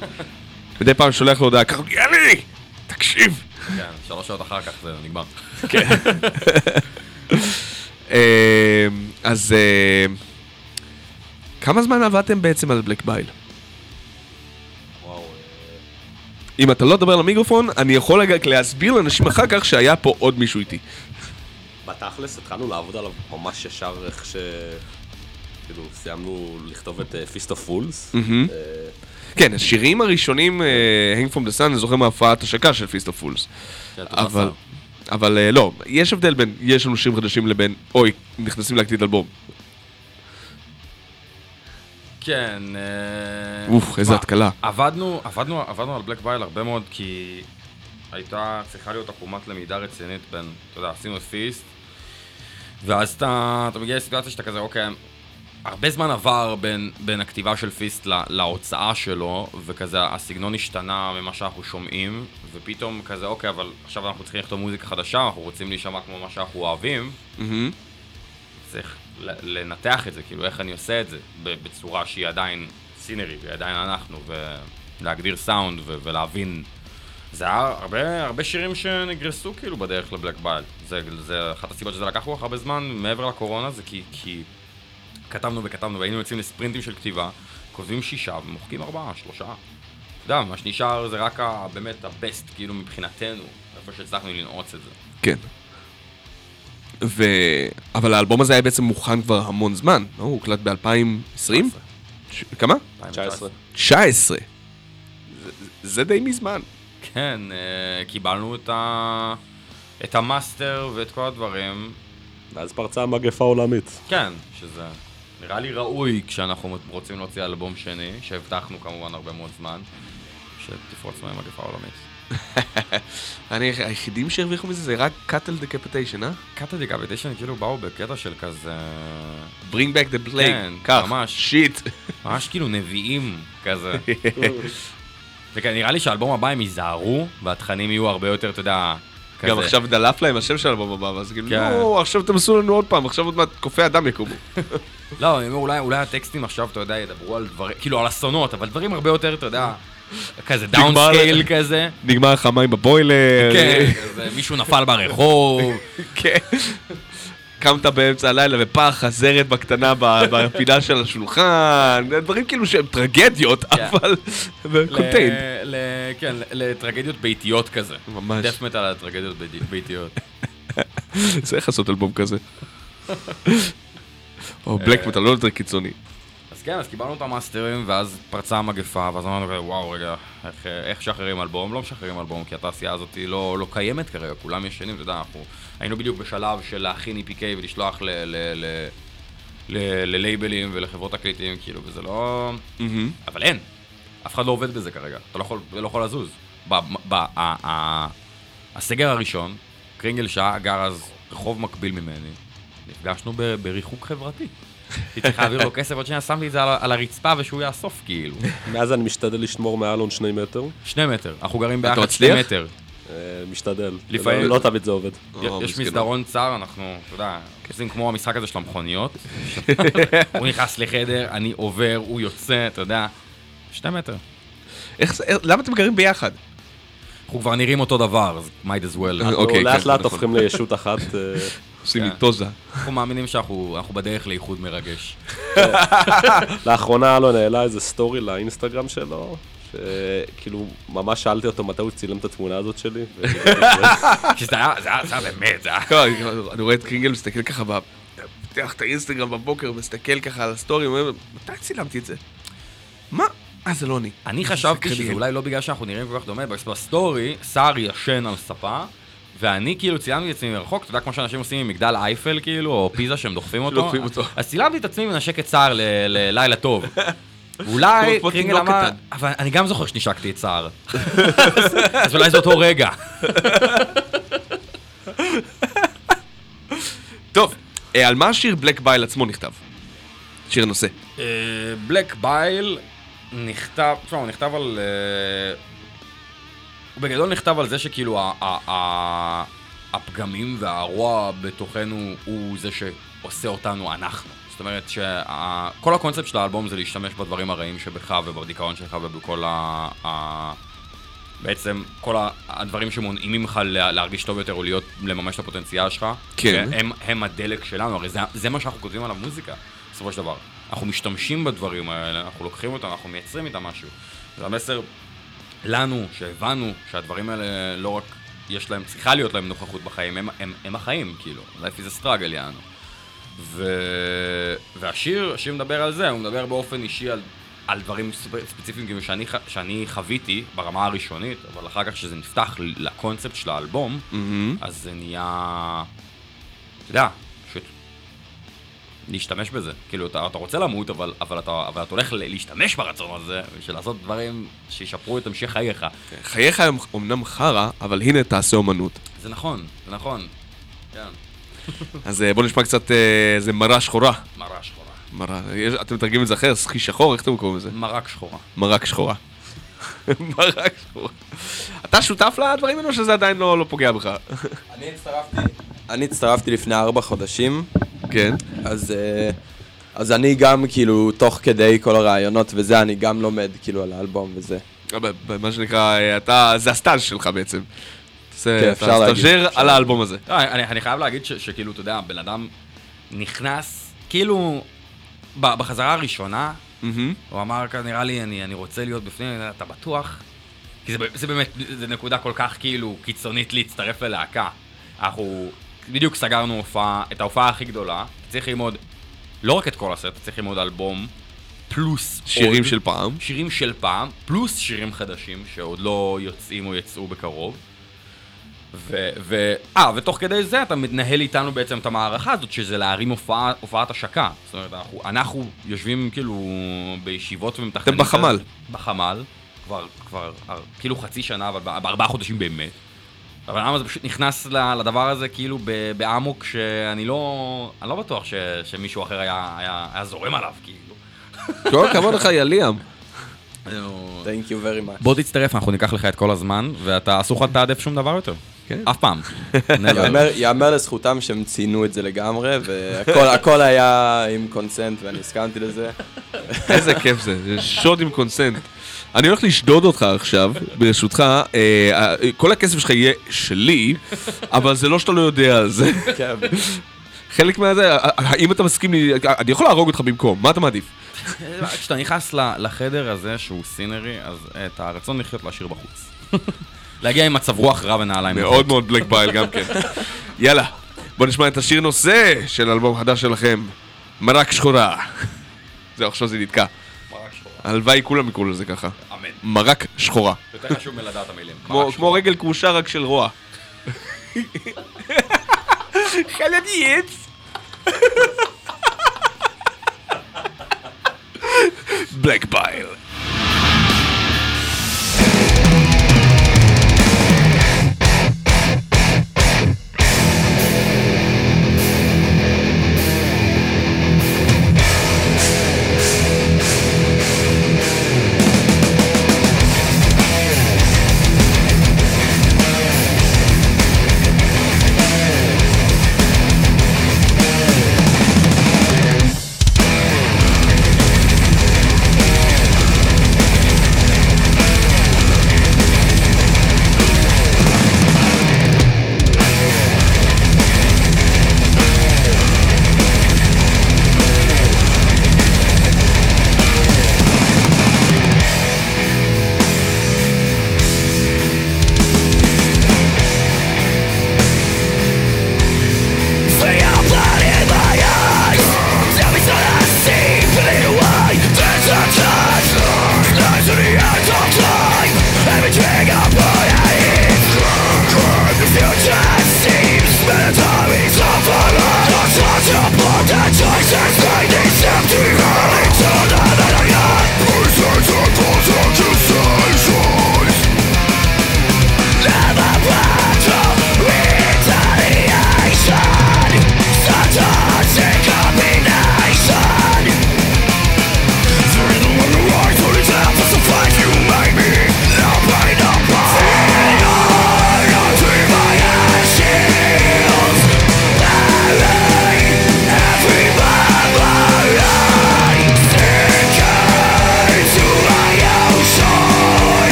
מדי פעם שולח לו הודעה, קרניאלי! תקשיב! כן, שלוש שעות אחר כך זה נגמר. אה, אז אה, כמה זמן עבדתם בעצם על בלק בייל? אם אתה לא תדבר למיקרופון, אני יכול רגע להסביר לאנשים אחר כך שהיה פה עוד מישהו איתי. בתכלס התחלנו לעבוד עליו ממש ישר איך ש... כאילו, סיימנו לכתוב את Fools. מהמם. אה, כן, השירים הראשונים, אה, Hang from the Sun, אני זוכר מההופעת השקה של Feast of Fools. אבל, אה, לא, יש הבדל בין, יש לנו שירים חדשים לבין, אוי, נכנסים להקליט אלבום. כן, אה, אוף, איזה התקלה. עבדנו, עבדנו, עבדנו על Black Bile הרבה מאוד כי הייתה צריכה להיות עקומת למידה רצינית בין, אתה יודע, עשינו Feast ואז אתה, אתה מגיע לסיטואציה שאתה כזה, אוקיי, הרבה זמן עבר בין, בין הכתיבה של Feast לה, להוצאה שלו וכזה הסגנון השתנה ממה שאנחנו שומעים ופתאום כזה, אוקיי, אבל עכשיו אנחנו צריכים לכתוב מוזיקה חדשה, אנחנו רוצים להישמע כמו מה שאנחנו אוהבים מהמם. צריך לנתח את זה, כאילו איך אני עושה את זה בצורה שהיא עדיין סינרי, והיא עדיין אנחנו, ולהגדיר סאונד ו- ולהבין. זה היה הרבה, הרבה שירים שנגרסו כאילו בדרך לבלק בייל. זה, זה אחת הסיבות שזה לקח כל הרבה זמן מעבר לקורונה, זה כי, כי כתבנו וכתבנו והיינו יוצאים לספרינטים של כתיבה, כותבים שישה ומוחקים ארבעה, שלושה. אתה יודע, מה שנשאר זה רק ה, באמת הבסט כאילו מבחינתנו, איפה שהצלחנו לנעוץ את זה. כן. ו... אבל האלבום הזה היה בעצם מוכן כבר המון זמן, לא? הוא הוקלט ב-2020? ש... כמה? 19. 19. זה, זה די מזמן. כן, אה, קיבלנו את, ה... את המאסטר ואת כל הדברים. ואז פרצה המגפה העולמית. כן, שזה נראה לי ראוי כשאנחנו רוצים להוציא אלבום שני, שהבטחנו כמובן הרבה מאוד זמן, שתפרוץ מהם מגפה עולמית. אני, היחידים שהרוויחו מזה זה רק Cattle Decapitation, אה? Cattle Decapitation כאילו באו בקטע של כזה... Bring back the plague. כן, קח. ממש. shit. ממש כאילו נביאים כזה. וכן, נראה לי שהאלבום הבא הם ייזהרו, והתכנים יהיו הרבה יותר, אתה יודע, כזה. גם עכשיו דלף להם השם של האלבום הבא, ואז כאילו, כן. לא, עכשיו תמסו לנו עוד פעם, עכשיו עוד מעט קופי אדם יקומו. לא, אני אומר, אולי הטקסטים עכשיו, אתה יודע, ידברו על דברים, כאילו על אסונות, אבל דברים הרבה יותר, אתה יודע, כזה downscale כזה. נגמר לך מים בבוילר. כן, מישהו נפל ברחוב. כן. קמת באמצע הלילה ופח, הזרת בקטנה בפינה של השולחן, דברים כאילו שהם טרגדיות, כן. אבל... קונטיין. כן, לטרגדיות ביתיות כזה. ממש. דת' מטאל על טרגדיות ביתי- ביתיות. צריך לעשות אלבום כזה. או בלק מטאל, לא יותר קיצוני. אז כן, אז קיבלנו את המאסטרים, ואז פרצה המגפה, ואז אמרנו וואו, רגע, איך, איך משחררים אלבום? לא משחררים אלבום, כי התעשייה הזאת לא, לא קיימת כרגע, כולם ישנים, אתה יודע, אנחנו היינו בדיוק בשלב של להכין EPK ולשלוח ל... ל, ל ללייבלים ולחברות תקליטים, כאילו, וזה לא... אבל אין. אף אחד לא עובד בזה כרגע. אתה לא יכול, לא יכול לזוז. ב, ב, ה, ה, הסגר הראשון, קרינגל שעה גר אז רחוב מקביל ממני, נפגשנו בריחוק חברתי. הייתי צריך להעביר לו כסף, עוד שנייה שמתי את זה על, הרצפה ושהוא יאסוף כאילו. מאז אני משתדל לשמור מעל עוד שני מטר. שני מטר, אנחנו גרים ביחד שני? מטר. אה, משתדל. לפעמים- לא- לא תמיד זה עובד. או, יש. מסדרון צר, אנחנו, אתה יודע, עושים כמו המשחק הזה של המכוניות. הוא נכנס לחדר, אני עובר, הוא יוצא, אתה יודע. שני מטר. למה אתם גרים ביחד? אנחנו כבר נראים אותו דבר, אז might as well. אוקיי, אנחנו כן, לאט לאט נכון. הופכים לישות אחת. עושים כן. לי טוזה. אנחנו מאמינים שאנחנו אנחנו בדרך לאיחוד מרגש. לאחרונה אלון העלה איזה סטורי לאינסטגרם שלו, שכאילו ממש שאלתי אותו מתי הוא צילם את התמונה הזאת שלי. זה היה, זה היה באמת, זה היה... לא, אני רואה את קרינגל מסתכל ככה, פותח את האינסטגרם בבוקר, מסתכל ככה על הסטורי, אומר, מתי צילמתי את זה? מה? אה, זה לא אני. אני חשבתי שזה. אולי לא בגלל שאנחנו נראים כל כך דומה, בסטורי, סער ישן על ספה, ואני כאילו צילמתי את עצמי מרחוק, אתה יודע כמו שאנשים עושים עם מגדל אייפל כאילו, או פיזה שהם דוחפים אותו. דוחפים אותו. אז צילמתי את עצמי מנשק את סער ל- ללילה טוב. ואולי כמו קרינגל תינוק אמר. אבל אני גם זוכר שנשקתי את סער. אז אולי זה אותו רגע. טוב, אה, על מה השיר בלק בייל עצמו נכתב? שיר הנושא. בלק בייל נכתב, תשמע, הוא נכתב על... בגדול נכתב על זה שכאילו ה- ה- ה- הפגמים והרוע בתוכנו הוא זה שעושה אותנו אנחנו. זאת אומרת שכל הקונספט של האלבום זה להשתמש בדברים הרעים שבך ובדיכאון שלך ובכל ה... ה... בעצם כל הדברים שמונעים ממך לה- להרגיש טוב יותר או להיות, לממש את הפוטנציאל שלך, כן. הם, הם הדלק שלנו, הרי זה, זה מה שאנחנו כותבים עליו מוזיקה, בסופו של דבר. אנחנו משתמשים בדברים האלה, אנחנו לוקחים אותם, אנחנו מייצרים איתם משהו. זה המסר לנו, שהבנו שהדברים האלה לא רק, יש להם, צריכה להיות להם נוכחות בחיים, הם, הם, הם החיים, כאילו. life is a struggle, יענו. ו... והשיר, השיר מדבר על זה, הוא מדבר באופן אישי על, על דברים ספ- ספציפיים כאילו שאני, שאני חוויתי ברמה הראשונית, אבל אחר כך כשזה נפתח לקונספט של האלבום, אז זה נהיה, אתה יודע, להשתמש בזה. כאילו, אתה, אתה רוצה למות, אבל, אבל, אתה, אבל אתה הולך להשתמש ברצון הזה, בשביל לעשות דברים שישפרו את המשך חייך. חייך הם אמנם חרא, אבל הנה תעשה אומנות. זה נכון, זה נכון. כן, אז אה, בואו נשמע קצת אה, איזה מרה שחורה. מראה שחורה. מרה, יש- אתם מתרגמים את זה אחר? סחי שחור? איך אתם קוראים לזה? מרק שחורה. מרק שחורה. מרק שחורה. אתה שותף לדברים האלו שזה עדיין לא לא פוגע בך? אני הצטרפתי, אני הצטרפתי לפני ארבע חודשים, כן. אז, אה, אז אני גם כאילו, תוך כדי כל הרעיונות וזה, אני גם לומד כאילו על האלבום וזה. ב- מה שנקרא, אה, אתה, זה הסטאז' שלך בעצם. זה- כן, אתה אפשר להגיד. סטאז'ר על האלבום הזה. לא, אני, אני חייב להגיד ש, שכאילו, אתה יודע, בן אדם נכנס, כאילו, ב- בחזרה הראשונה. הוא אמר, "כאן, נראה לי, אני, אני רוצה להיות בפנים, אתה בטוח? כי זה באמת, זה נקודה כל כך כאילו קיצונית להצטרף ללהקה. אנחנו בדיוק סגרנו הופעה, את ההופעה הכי גדולה, צריך ללמוד לא רק את כל הסט, צריך ללמוד אלבום, פלוס שירים עוד, של פעם. שירים של פעם, פלוס שירים חדשים שעוד לא יוצאים או יצאו בקרוב. ו... ו... אה, ותוך כדי זה אתה מתנהל איתנו בעצם את המערכה הזאת, שזה להרים הופעה, הופעת השקה. זאת אומרת, אנחנו, אנחנו יושבים כאילו בישיבות ומתכננים... אתם בחמ"ל. בחמ"ל, כבר, כבר אה, כאילו חצי שנה, אבל בארבעה חודשים באמת. אבל למה זה פשוט נכנס לדבר הזה כאילו באמוק שאני לא... אני לא בטוח ש... שמישהו אחר היה, היה, היה זורם עליו, כאילו. כל הכבוד לך, יא ליאם. Thank you very much. בוא תצטרף, אנחנו ניקח לך את כל הזמן, ואתה אסור לך לתעדף שום דבר יותר. כן. אף פעם. יאמר, יאמר לזכותם שהם ציינו את זה לגמרי, והכל הכל היה עם קונסנט ואני הסכמתי לזה. איזה כיף זה, זה שוד עם קונסנט. אני הולך לשדוד אותך עכשיו, ברשותך, אה, אה, כל הכסף שלך יהיה שלי, אבל זה לא שאתה לא יודע על זה. כן, חלק מהזה, אה, האם אתה מסכים לי, אני יכול להרוג אותך במקום, מה אתה מעדיף? כשאתה נכנס לחדר הזה שהוא סינרי, אז את הרצון לחיות להשאיר בחוץ. להגיע עם מצב רוח רע ונעליים. מאוד מאוד בלק בייל גם כן. יאללה, בוא נשמע את השיר נושא של אלבום חדש שלכם, מרק שחורה. זהו, עכשיו זה נתקע. הלוואי כולם יקראו לזה ככה. אמן. מרק שחורה. יותר חשוב מלדעת המילים. כמו, רגל כרושה רק של רוע. חלדייץ! בלק בייל.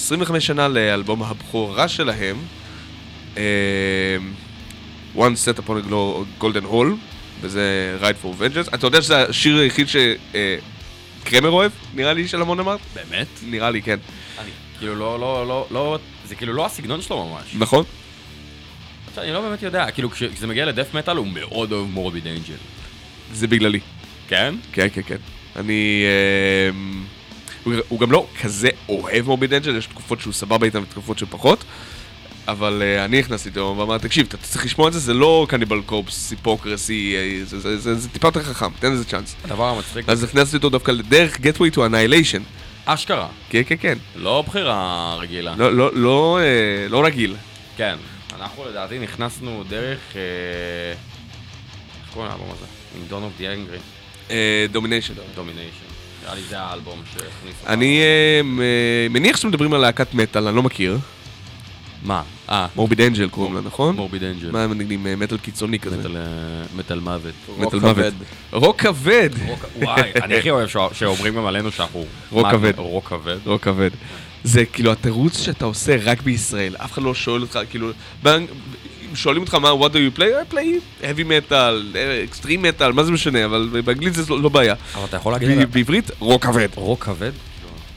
25 שנה לאלבום הבכורה שלהם, אה, One Set Upon a Golden Hall, וזה Ride for Vengeance. אתה יודע שזה השיר היחיד שקרמר אוהב, נראה לי, של המון אמרת? באמת? נראה לי, כן. אני, כאילו לא, לא, לא, לא, זה כאילו לא הסגנון שלו ממש. נכון? אני לא באמת יודע, כאילו כש- כשזה מגיע לדף מטאל הוא מאוד אוהב מורביד אנג'ל. זה בגללי. כן? כן, כן, כן. אני... אמ, הוא- הוא גם לא כזה אוהב מורביד אנג'ל, יש תקופות שהוא סבבה איתם ותקופות שפחות. אבל אה, אני נכנסתי איתו ואמרתי, תקשיב, אתה צריך לשמוע את זה, זה לא קניבל קורפס, היפוקרסי, אה, זה- זה- זה זה טיפה יותר חכם, תן לזה צ'אנס. הדבר המצחיק, אז הכנסתי אותו דווקא לדרך Gateway to Annihilation. אשכרה, כן, כן, כן. לא בחירה רגילה. לא, לא, לא, אה, לא רגיל. כן, אנחנו לדעתי נכנסנו דרך... אה, איך קוראים לאלבום הזה? עם Dawn of the Angry, Domination. Domination. נראה לי זה האלבום שהכניס. אני אה, מ- מניח שאתם מדברים על להקת מטאל, אני לא מכיר. מה? אה, Morbid Angel קוראים לה, נכון? Morbid Angel. מה הם מנגנים? אה, מטאל קיצוני כזה. מטאל, אה, מוות. רוק מטאל מוות. רוק כבד. וואי, אני הכי אוהב ש- שאומרים גם עלינו שאנחנו... רוק כבד. רוק כבד. רוק כבד. זה כאילו התירוץ שאתה עושה רק בישראל, אף אחד לא שואל אותך, כאילו, שואלים אותך מה, what do you play? I play heavy metal, extreme metal, מה זה משנה, אבל באנגלית זה לא בעיה. אבל אתה יכול להגיד... בעברית, רוק כבד. רוק כבד?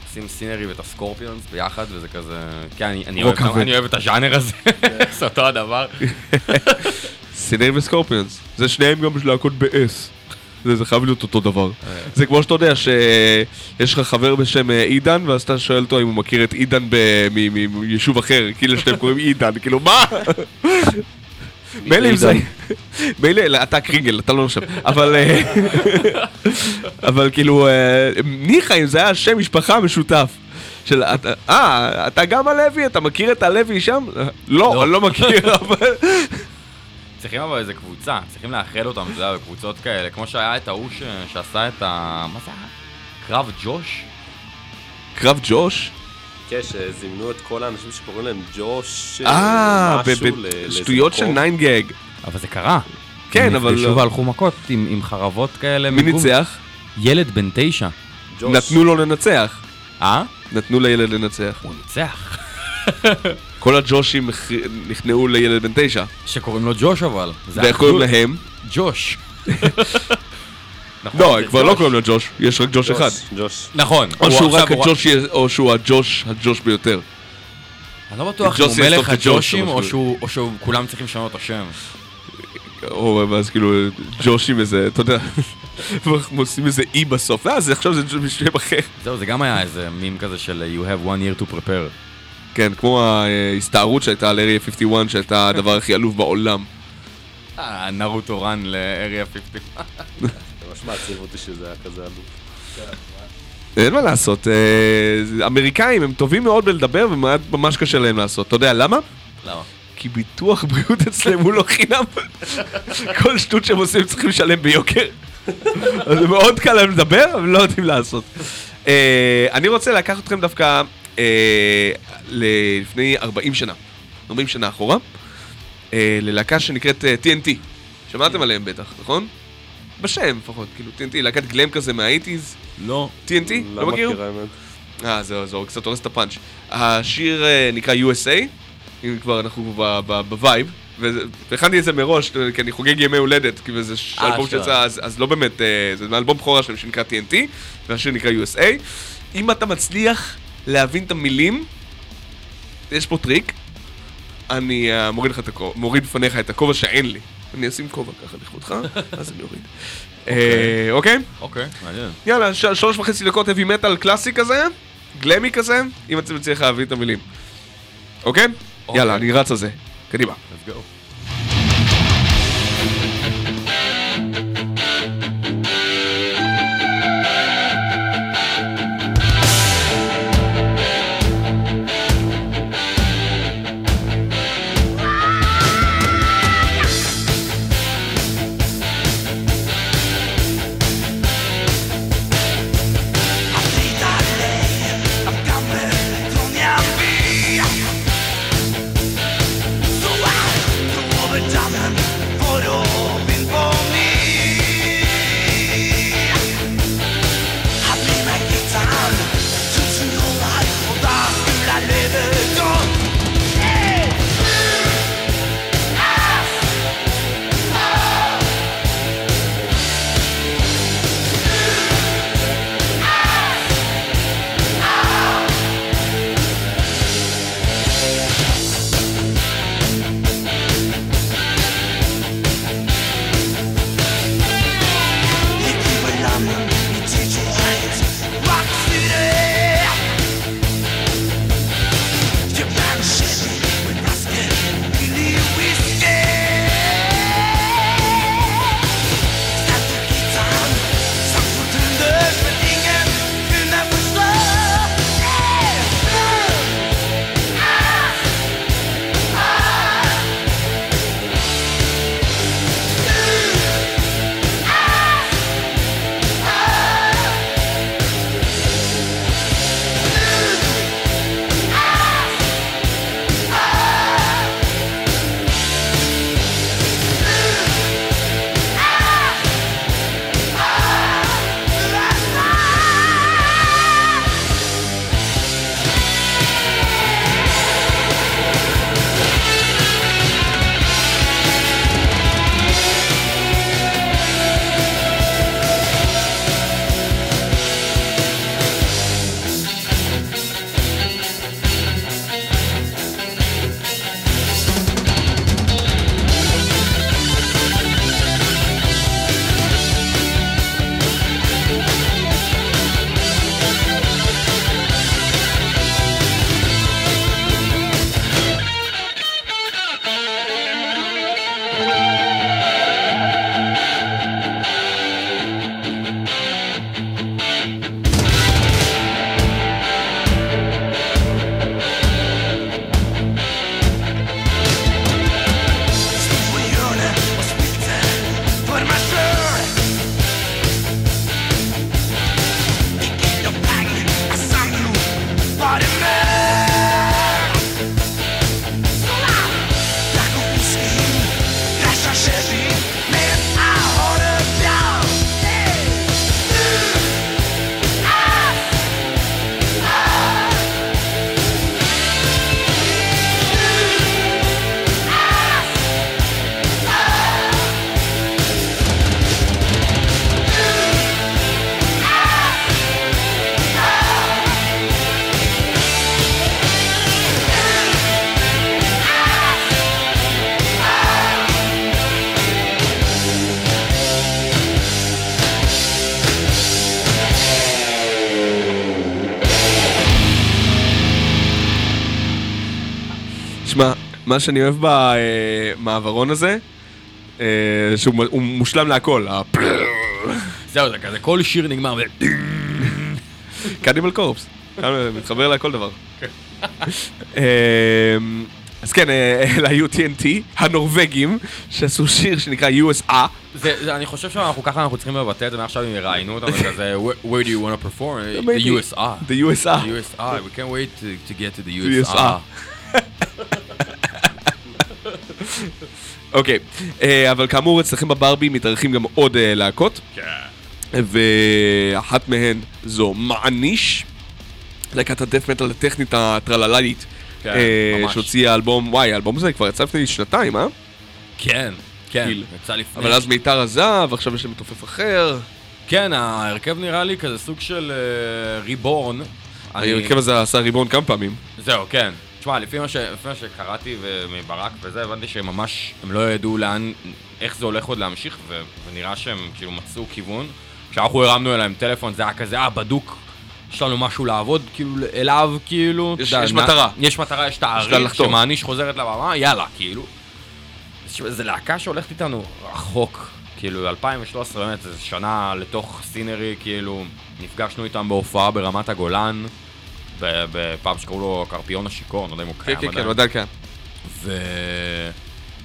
עושים Sinner ואת הסקורפיונס ביחד, וזה כזה... כן, אני- אוהב- כבד. אני אוהב את הז'אנר הזה, זה אותו הדבר. Sinner ו Scorpions. זה שניהם גם להקות ב-S. זה, זה חייב להיות אותו דבר. זה כמו שאתה יודע שיש לך חבר בשם אה, עידן, ואז אתה שואל אותו אם הוא מכיר את עידן מיישוב אחר, כאילו שאתם קוראים עידן, כאילו מה? מילא אם זה... מילא, לא, אתה קרינגל, אתה לא נחשב. אבל... אה, אבל כאילו, אה, ניחא אם זה היה שם משפחה משותף. של... אה, אתה גם הלוי? אתה מכיר את הלוי שם? לא, אני לא מכיר, אבל... צריכים אבל איזה קבוצה, צריכים לאחד אותם, אתה יודע, בקבוצות כאלה, כמו שהיה את ההוא ש- שעשה את ה... מה זה היה? קרב ג'וש? קרב ג'וש? כן, שזימנו את כל האנשים שקוראים להם ג'וש, אה, משהו ב- ל- לאיזה בשטויות של מקום. ניינגג. אבל זה קרה. כן, הם אבל נפגשו לא. והלכו מכות עם עם חרבות כאלה. מי מגום. ניצח? ילד בן תשע. ג'וש. נתנו לו לנצח. אה? נתנו לילד לנצח. הוא ניצח. כל הג'ושים נכנעו לילד בן תשע. שקוראים לו ג'וש אבל. ואיך קוראים. להם? ג'וש. נכון, לא, כבר לא. קוראים לו ג'וש, יש רק ג'וש אחד. ג'וש. נכון. או הוא שהוא רק הג'וש, או שהוא הג'וש, הג'וש ביותר. אני לא בטוח אם ג'וס הוא יש לו מלך הג'ושים או או משהו. שהוא- או שהוא כולם צריכים לשנות את השם. או ואז כאילו ג'ושים איזה, אתה יודע, הם עושים איזה אי בסוף, ואז עכשיו זה שם אחר. זהו, זה גם היה איזה מים כזה של you have one year to prepare. כן, כמו ההסתערות שהייתה על אריה 51, שהייתה הדבר הכי עלוב בעולם. אה, נרוטו רן לאריה 50. זה ממש מעציב אותי שזה היה כזה עלוב. אין מה לעשות, אה, אמריקאים הם טובים מאוד בלדבר וממש קשה להם לעשות. אתה יודע למה? למה? כי ביטוח בריאות אצלם הוא לא חינם. כל שטות שהם עושים צריכים לשלם ביוקר. אז זה מאוד קל להם לדבר, אבל לא יודעים לעשות. אה, אני רוצה לקחת אתכם דווקא אה, לפני 40 שנה. 40 שנה אחורה. אה, ללהקה שנקראת אה, TNT. שמעתם עליהם בטח, נכון? בשם לפחות, כאילו TNT, להקת גלאם כזה מה eighties. לא. TNT? לא מכיר? מכיר. אה, זהו, זהו, קצת הורס את הפאנץ'. השיר אה, נקרא USA, אם כבר אנחנו ב vibe, והכנתי את זה מראש, כי אני חוגג ימי הולדת, כי זה אה, אלבום. שיצא, אז אז לא באמת, אה, זה מאלבום בכורה שלהם שנקרא TNT, והשיר נקרא USA. אם אתה מצליח להבין את המילים, יש פה טריק, אני אה, מוריד לך את הכובע, מוריד בפניך את הכובע שאין לי. אני אשים כובע ככה לכבודך, אז אני אוריד. אה, אוקיי? אוקיי, מעניין. יאללה, ש- שלוש וחצי דקות heavy metal קלאסי כזה, גלמי כזה, אם אתם מצליח להבין את המילים. אוקיי? יאללה, אני רץ על זה. קדימה. let's go. מה שאני אוהב במעברון הזה, אה, שהוא מושלם להכל, זהו, זה כזה, כל שיר נגמר ו... קניבל קורפס, מתחבר לכל דבר. אה, אז כן, אה, ל-UTNT, הנורבגים, שעשו שיר שנקרא USA, זה, זה, אני חושב שאנחנו ככה אנחנו צריכים לבטא את זה מעכשיו אם יראיינו אותנו כזה where, do you want to perform? The USR. the USA. The USR, we can't wait to, to get to the USR. אוקיי, אה, אבל כאמור, אצלכם בברבי מתארחים גם עוד אה, להקות. כן. ואחת מהן זו מעניש, להקת הדף מטאל הטכנית הטרללית, כן, אה, ממש. שהוציאה אלבום, וואי, האלבום הזה כבר יצא לפני שנתיים, אה? כן, כן. יצא לפני. אבל אז מיתר עזב, עכשיו יש להם מתופף אחר. כן, ההרכב נראה לי כזה סוג של ריבורן. ההרכב הזה עשה ריבון כמה פעמים. זהו, כן. תשמע, לפי מה, ש... לפי מה שקראתי מברק וזה, הבנתי שהם ממש, הם לא ידעו לאן, איך זה הולך עוד להמשיך, ו... ונראה שהם כאילו מצאו כיוון. כשאנחנו הרמנו אליהם טלפון, זה היה כזה, אה, בדוק, יש לנו משהו לעבוד, כאילו, אליו, כאילו. יש- יודע, יש נ- מטרה. יש מטרה, יש תאריך. שמעניש חוזרת לבמה, יאללה, כאילו. זו להקה שהולכת איתנו רחוק. כאילו, 2013 באמת, זו שנה לתוך סינרי, כאילו, נפגשנו איתם בהופעה ברמת הגולן, בפאב שקראו לו קרפיון השיכור, אני לא יודע אם הוא כן, קיים כן, כן. הוא עדיין כאן. ו...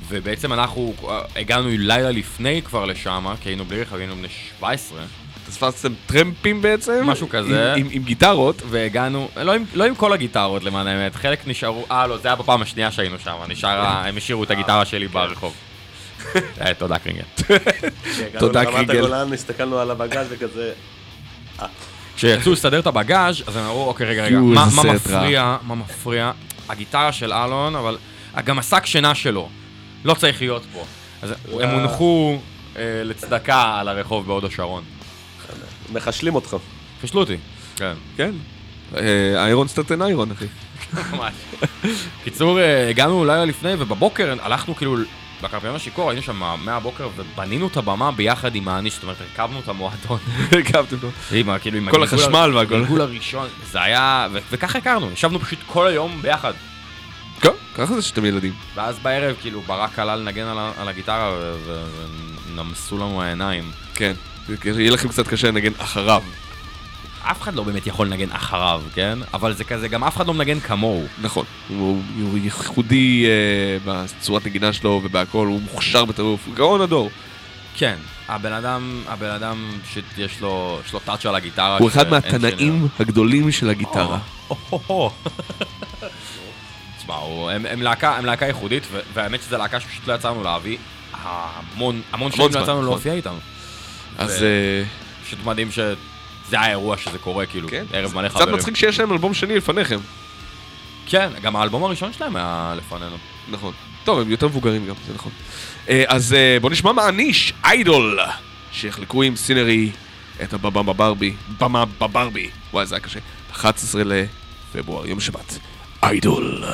ובעצם אנחנו אה, הגענו לילה לפני כבר לשם, כי היינו בלי רכב, היינו בני 17, תפסתם טרמפים בעצם? משהו כזה. עם- עם- עם גיטרות. והגענו, לא עם, לא עם כל הגיטרות למען האמת, חלק נשארו, אה לא, זה היה בפעם השנייה שהיינו שם, נשאר, ה- הם השאירו את הגיטרה שלי ברחוב. אה, תודה קרינגט. תודה, הגענו לרמת קריגל. הגולן, הסתכלנו על הבגז וכזה... כשיצאו לסדר את הבגאז' אז הם אמרו, אוקיי, רגע, רגע, מה איזה מה סרט רע." מפריע, מה מפריע? הגיטרה של אלון, אבל גם השק שינה שלו לא צריך להיות פה. אז הם הונחו אה, לצדקה על הרחוב בהוד השרון. מחשלים אותך. פישלו אותי. כן. כן. אה, איירון סטרטן איירון, אחי. ממש. קיצור, אה, הגענו לילה לפני, ובבוקר הלכנו כאילו בקרפיון השיכור, היינו שם מהבוקר, ובנינו את הבמה ביחד עם האניש, זאת אומרת, הרכבנו את המועדון. הרכבתם לו. עם כאילו, עם כל החשמל והכל. הגלגול הראשון, זה היה, וככה הכרנו, ישבנו פשוט כל היום ביחד. כן, ככה זה שאתם ילדים. ואז בערב, כאילו, ברק עלה לנגן על, הגיטרה, ונמסו לנו העיניים. כן. יהיה לכם קצת קשה לנגן אחריו. אף אחד לא באמת יכול לנגן אחריו, כן? אבל זה כזה, גם אף אחד לא מנגן כמוהו. נכון. הוא הוא ייחודי אה, בצורת נגינה שלו ובהכל, הוא מוכשר בטירוף. הוא גאון הדור. כן, הבן אדם, הבן אדם פשוט יש לו, יש לו טאצ' על הגיטרה. הוא אחד מהתנאים הגדולים של הגיטרה. תשמע, הם- הם להקה- הם להקה ייחודית, והאמת שזו להקה שפשוט לא יצא לנו להביא. המון, המון שנים לא זמן, יצא לנו נכון. להופיע איתם. אז אה, פשוט מדהים שזה האירוע שזה קורה, כאילו, כן. ערב מלא קצת חברים. מצחיק שיש להם אלבום שני לפניכם. כן, גם האלבום הראשון שלהם היה לפנינו. נכון. טוב, הם יותר מבוגרים גם, זה נכון. אה, אז אה, בוא נשמע מעניש, איידול, שיחלקו עם סינרי את הבמה בברבי, במה בברבי. וואי, זה היה קשה. 11 לפברואר, יום שבת. איידול.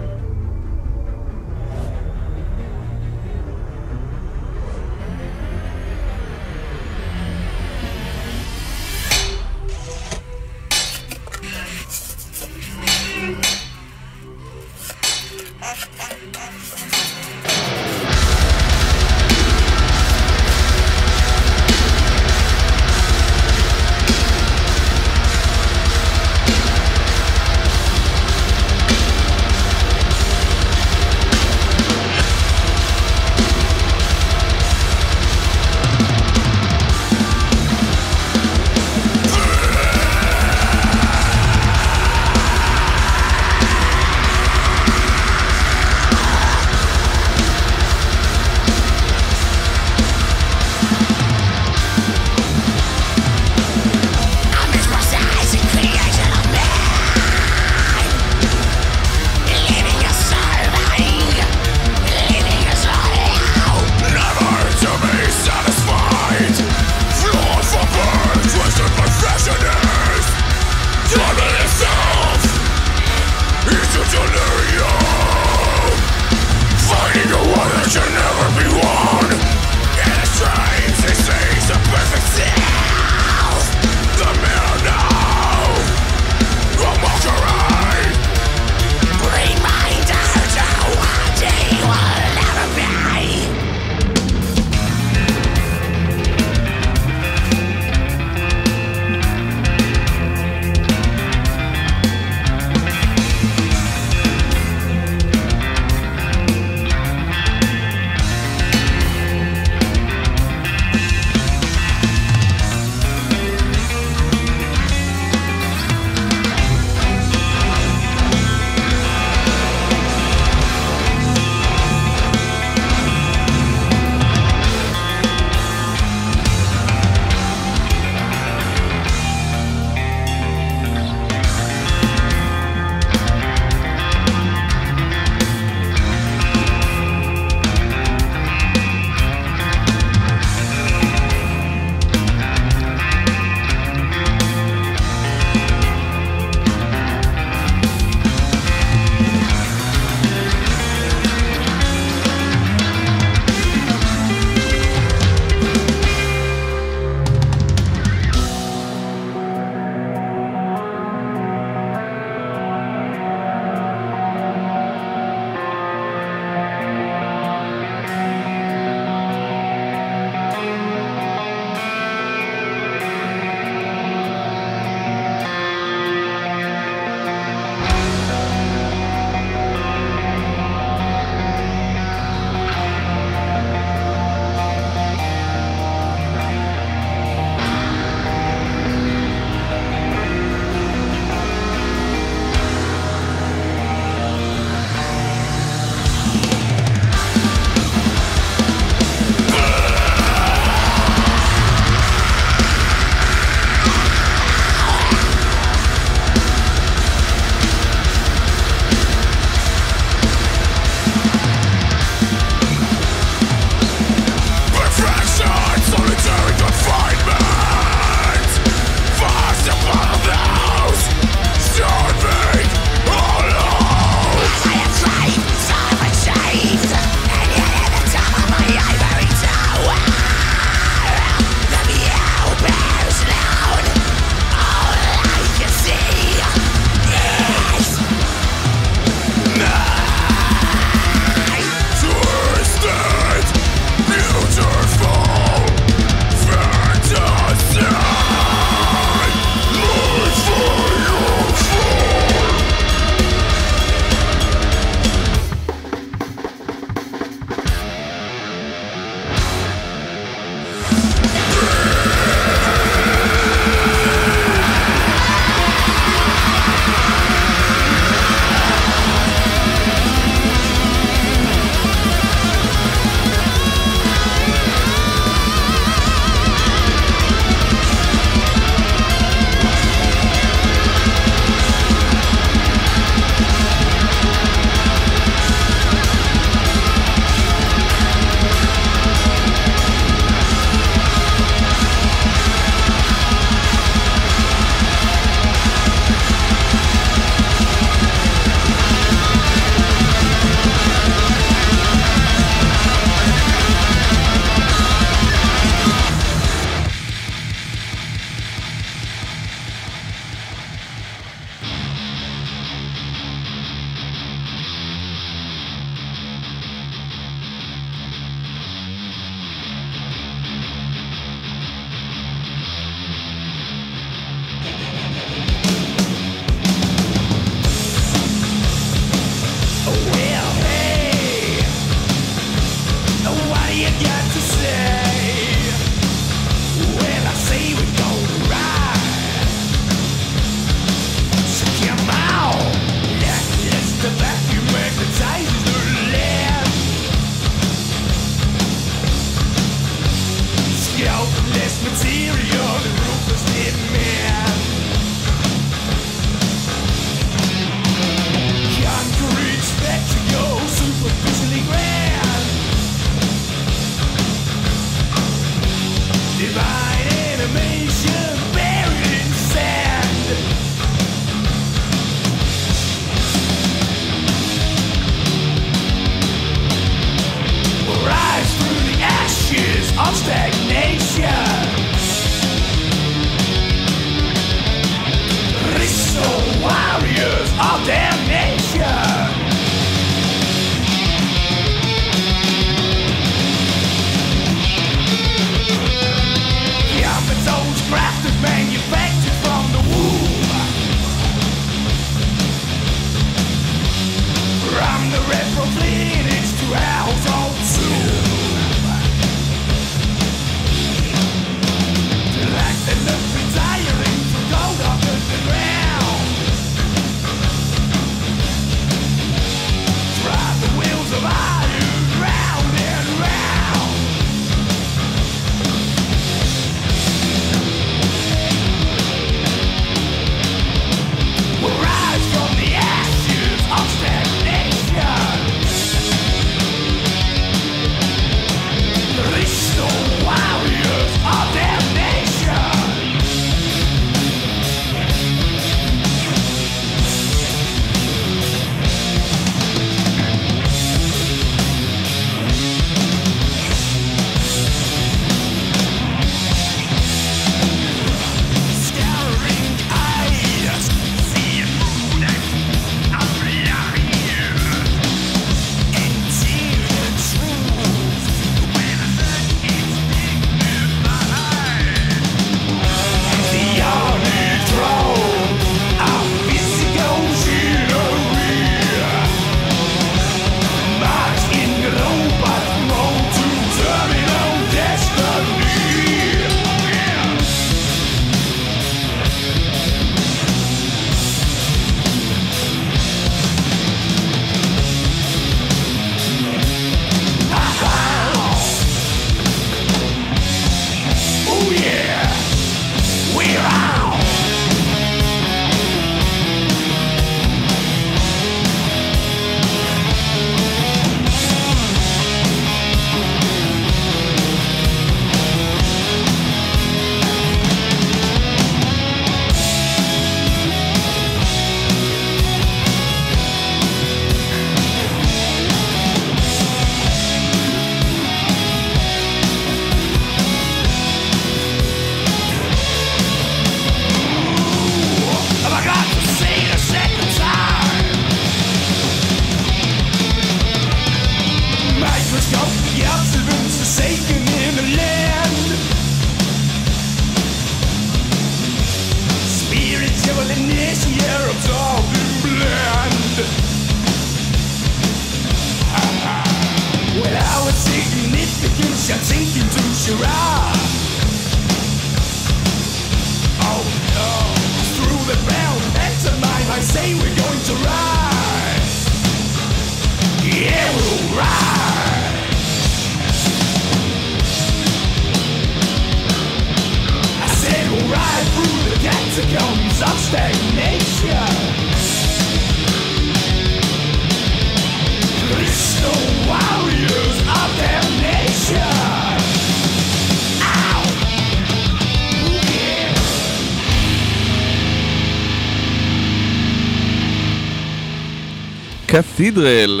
קתידרל,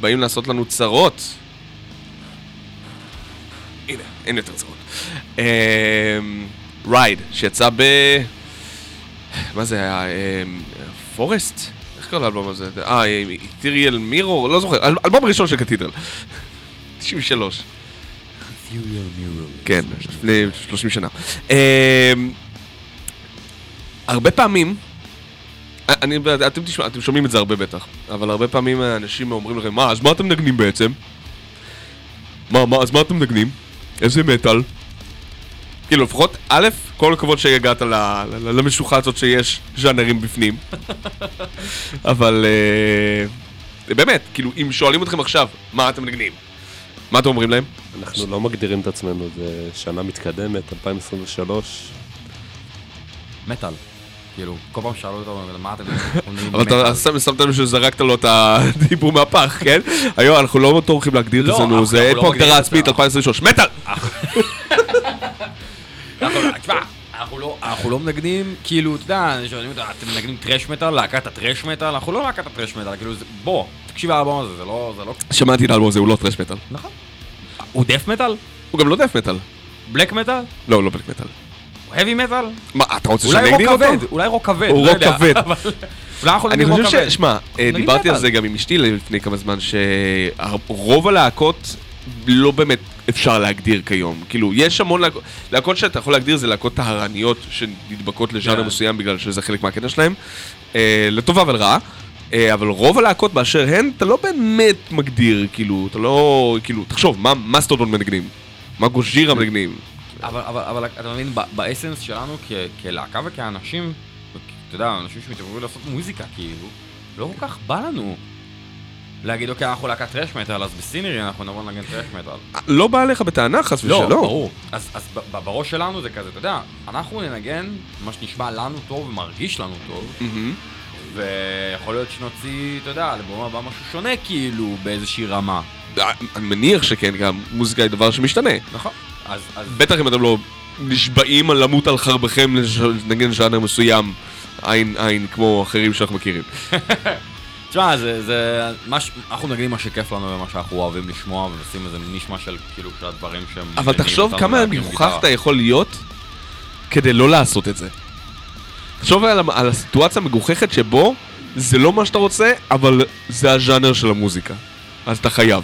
באים לעשות לנו צרות. הנה, אין יותר צרות. רייד, שיצא ב... מה זה היה? אמ, פורסט? איך קוראים לאלבום הזה? אה, איתיריאל מירו? לא זוכר. אל- אלבום ראשון של קתידרל. 93. כן, לפני 30 שנה. אמ, הרבה פעמים, אני, אתם, תשמע, אתם שומעים את זה הרבה בטח, אבל הרבה פעמים אנשים אומרים לכם, מה, אז מה אתם מנגנים בעצם? מה, מה, אז מה אתם מנגנים? איזה מטאל? כאילו, לפחות, א', כל הכבוד שהגעת ל- ל- למשוכה הזאת שיש ז'אנרים בפנים. אבל אה, באמת, כאילו, אם שואלים אתכם עכשיו, מה אתם מנגנים? מה אתם אומרים להם? אנחנו לא מגדירים את עצמנו, זה שנה מתקדמת, 2023. מטאל. כאילו, כל פעם שאלו אותנו, מה אתם... אבל אתה שמת לב שזרקת לו את הדיבור מהפח, כן? היום אנחנו לא טורחים להגדיר את לא, עצמנו, זה אין לא פה הגדרה עצמית זה. 2023, מטאל! תשמע, אנחנו לא- אנחנו לא מנגנים, כאילו, אתה יודע, שואלים אותנו, אתם מנגנים טרש מטאל, להקת הטרש מטאל? אנחנו לא להקת הטרש מטאל, כאילו, בוא, תקשיב לאלבום הזה, זה לא... שמעתי את האלבום הזה, הוא לא טרש מטאל. נכון. הוא דף מטאל? הוא גם לא death metal. black metal? לא, לא black metal. Heavy metal? מה, אתה רוצה אולי שאני רוק אגדיר אותו? אולי רוק כבד, הוא לא רוק יודע, כבד. אבל- אולי אנחנו אני רוק חושב. ש... שמע, אה, דיברתי על. זה גם עם אשתי לפני כמה זמן, שרוב הלהקות לא באמת אפשר להגדיר כיום. כאילו, יש המון להקות, להקות שאתה יכול להגדיר זה להקות טהרניות שנדבקות לז'אנר כן. מסוים בגלל שזה חלק מהקטע שלהם, אה, לטובה ולרעה. אה, אבל רוב הלהקות באשר הן, אתה לא באמת מגדיר, כאילו, אתה לא, כאילו, תחשוב, מה מסטודון מנגנים? מה גוז'ירה מנגנים? אבל, אבל, אבל אתה מבין, באסנס שלנו כ, כלהקה וכאנשים, אתה יודע, אנשים שמתעוררים לעשות מוזיקה, כאילו, לא כל כך בא לנו להגיד, אוקיי, אנחנו להקת טרש מטאל, אז בסינרי אנחנו נבוא לנגן טרש מטאל. לא בא עליך בטענה, חס לא, ושלום. ברור. אז, אז בראש שלנו זה כזה, אתה יודע, אנחנו ננגן מה שנשמע לנו טוב ומרגיש לנו טוב. ויכול להיות שנוציא, אתה יודע, אלבום הבא משהו שונה, כאילו, באיזושהי רמה. אה, אני מניח שכן, גם מוזיקה היא דבר שמשתנה. נכון. אז, אז בטח אם אתם לא נשבעים על למות על חרבכם לנגן ז'אנר מסוים, עין עין, כמו אחרים שאנחנו מכירים. תשמע, זה, זה, מה ש... אנחנו נגיד מה שכיף לנו ומה שאנחנו אוהבים לשמוע, ונשים איזה נשמע של כאילו של הדברים שהם... אבל תחשוב כמה מגוחך. אתה יכול להיות כדי לא לעשות את זה. תחשוב על, על הסיטואציה המגוחכת שבו זה לא מה שאתה רוצה, אבל זה הז'אנר של המוזיקה. אז אתה חייב.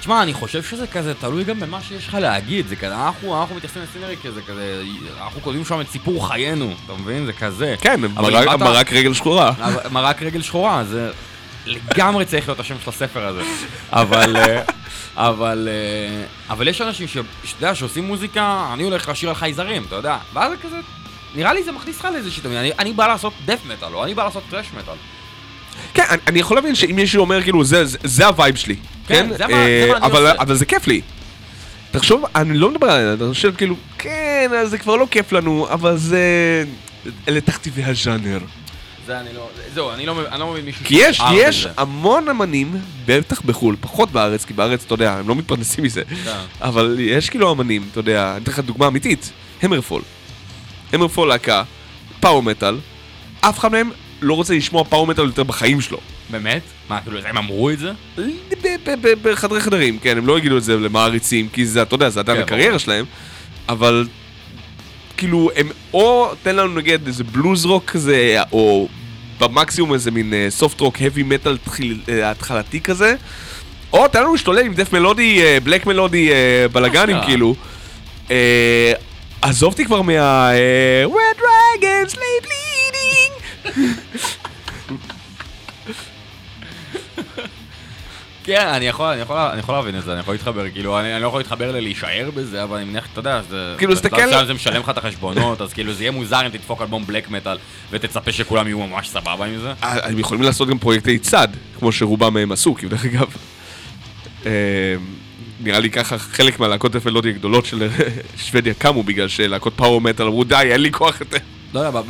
תשמע, אני חושב שזה כזה תלוי גם במה שיש לך להגיד, זה כזה, אנחנו, אנחנו מתייחסים לסינרי כזה, כזה, אנחנו כותבים שם את סיפור חיינו, אתה מבין? זה כזה. כן, מרק- באת- מרק רגל שחורה. מרק רגל שחורה, זה לגמרי צריך להיות השם של הספר הזה. אבל, אה, אבל, אה, אבל יש אנשים שאתה יודע, שעושים מוזיקה, אני הולך לשיר על חייזרים, אתה יודע, ואז זה כזה, נראה לי זה מכניס לך לאיזושהי תמיד, אני, אני בא לעשות death metal, או אני בא לעשות thrash metal. כן, אני, אני יכול להבין שאם מישהו אומר כאילו זה, זה, זה ה vibe שלי, כן, כן? זה מה- אה, זה מה אני אבל, עושה. אבל זה כיף לי. תחשוב, אני לא מדבר על זה, אתה חושב כאילו, כן, אז זה כבר לא כיף לנו, אבל זה... אלה תכתיבי הז'אנר. זה אני לא, זהו, אני לא מבין, אני לא מבין מישהו כי יש, שאהב את יש זה. המון אמנים, בטח בחו"ל, פחות בארץ, כי בארץ, אתה יודע, הם לא מתפרנסים מזה. כן. אבל יש כאילו אמנים, אתה יודע, אני אתן לך דוגמה אמיתית, HammerFall. HammerFall להקה, power metal, אף אחד מהם לא רוצה לשמוע power metal יותר בחיים שלו. באמת? מה, כאילו, הם אמרו את זה? בחדרי חדרים, כן, הם לא יגידו את זה למעריצים, כי זה, אתה יודע, זה עדיין כן, הקריירה. שלהם, אבל כאילו, הם או תן לנו נגיד איזה blues rock כזה, או במקסימום איזה מין soft rock, heavy metal התחלתי כזה, או תן לנו להשתולל עם דף מלודי, בלק מלודי, בלאגנים. כאילו. אה, עזוב אותי כבר מה... אה, Red Dragons, late bleeding. כן, אני יכול, אני יכול, אני יכול להבין את זה, אני יכול להתחבר, כאילו, אני, אני לא יכול להתחבר ללהישאר בזה, אבל אני מניח, אתה יודע, זה... כאילו, זה- תסתכל- עכשיו זה משלם לך את החשבונות, אז כאילו, זה יהיה מוזר אם תדפוק אלבום בלק מטאל, ותצפה שכולם יהיו ממש סבבה עם זה. אה, הם יכולים לעשות גם פרויקטי צד, כמו שרובם מהם עשו, כי דרך אגב, אה, נראה לי ככה חלק מהלהקות הפלודי הגדולות של שוודיה קמו בגלל שלהקות פאוור מטאל אמרו די, אין לי כוח יותר. לא יודע,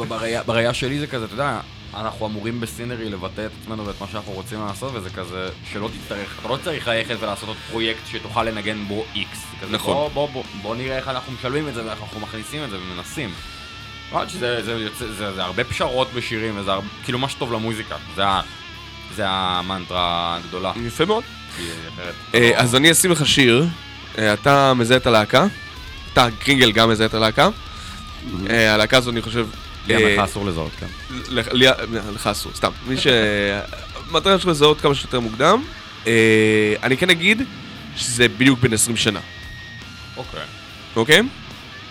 בראייה- שלי זה כזה, אתה יודע, אנחנו אמורים בסינרי לבטא את עצמנו ואת מה שאנחנו רוצים לעשות, וזה כזה, שלא תצטרך, אתה לא צריך ללכת ולעשות עוד פרויקט שתוכל לנגן בו איקס. נכון. בוא, בוא, בוא, בוא נראה איך אנחנו משלבים את זה ואיך אנחנו מכניסים את זה ומנסים. שזה זה, יוצא, זה, זה הרבה פשרות בשירים, וזה הרבה, כאילו מה שטוב למוזיקה, זה, זה המנטרה הגדולה. יפה מאוד. אה, אז אני אשים לך שיר, אה, אתה מזהה את הלהקה, אתה קרינגל גם מזהה את הלהקה. אה, הלהקה הזו אני חושב... אה, המחאה אסור לזהות כאן. לך- לך אסור, סתם. מי ש... המטרה שלו לזהות כמה שיותר מוקדם. אה, אני כן אגיד שזה בדיוק בן 20 שנה, אוקיי. אוקיי?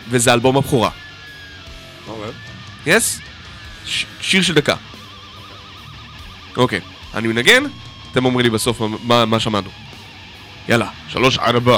וזה אלבום הבכורה. יס? ש- שיר של דקה. אוקיי, אני מנגן, אתם אומרים לי בסוף מה- שמענו. יאללה, שלוש, ארבע.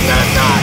Yeah.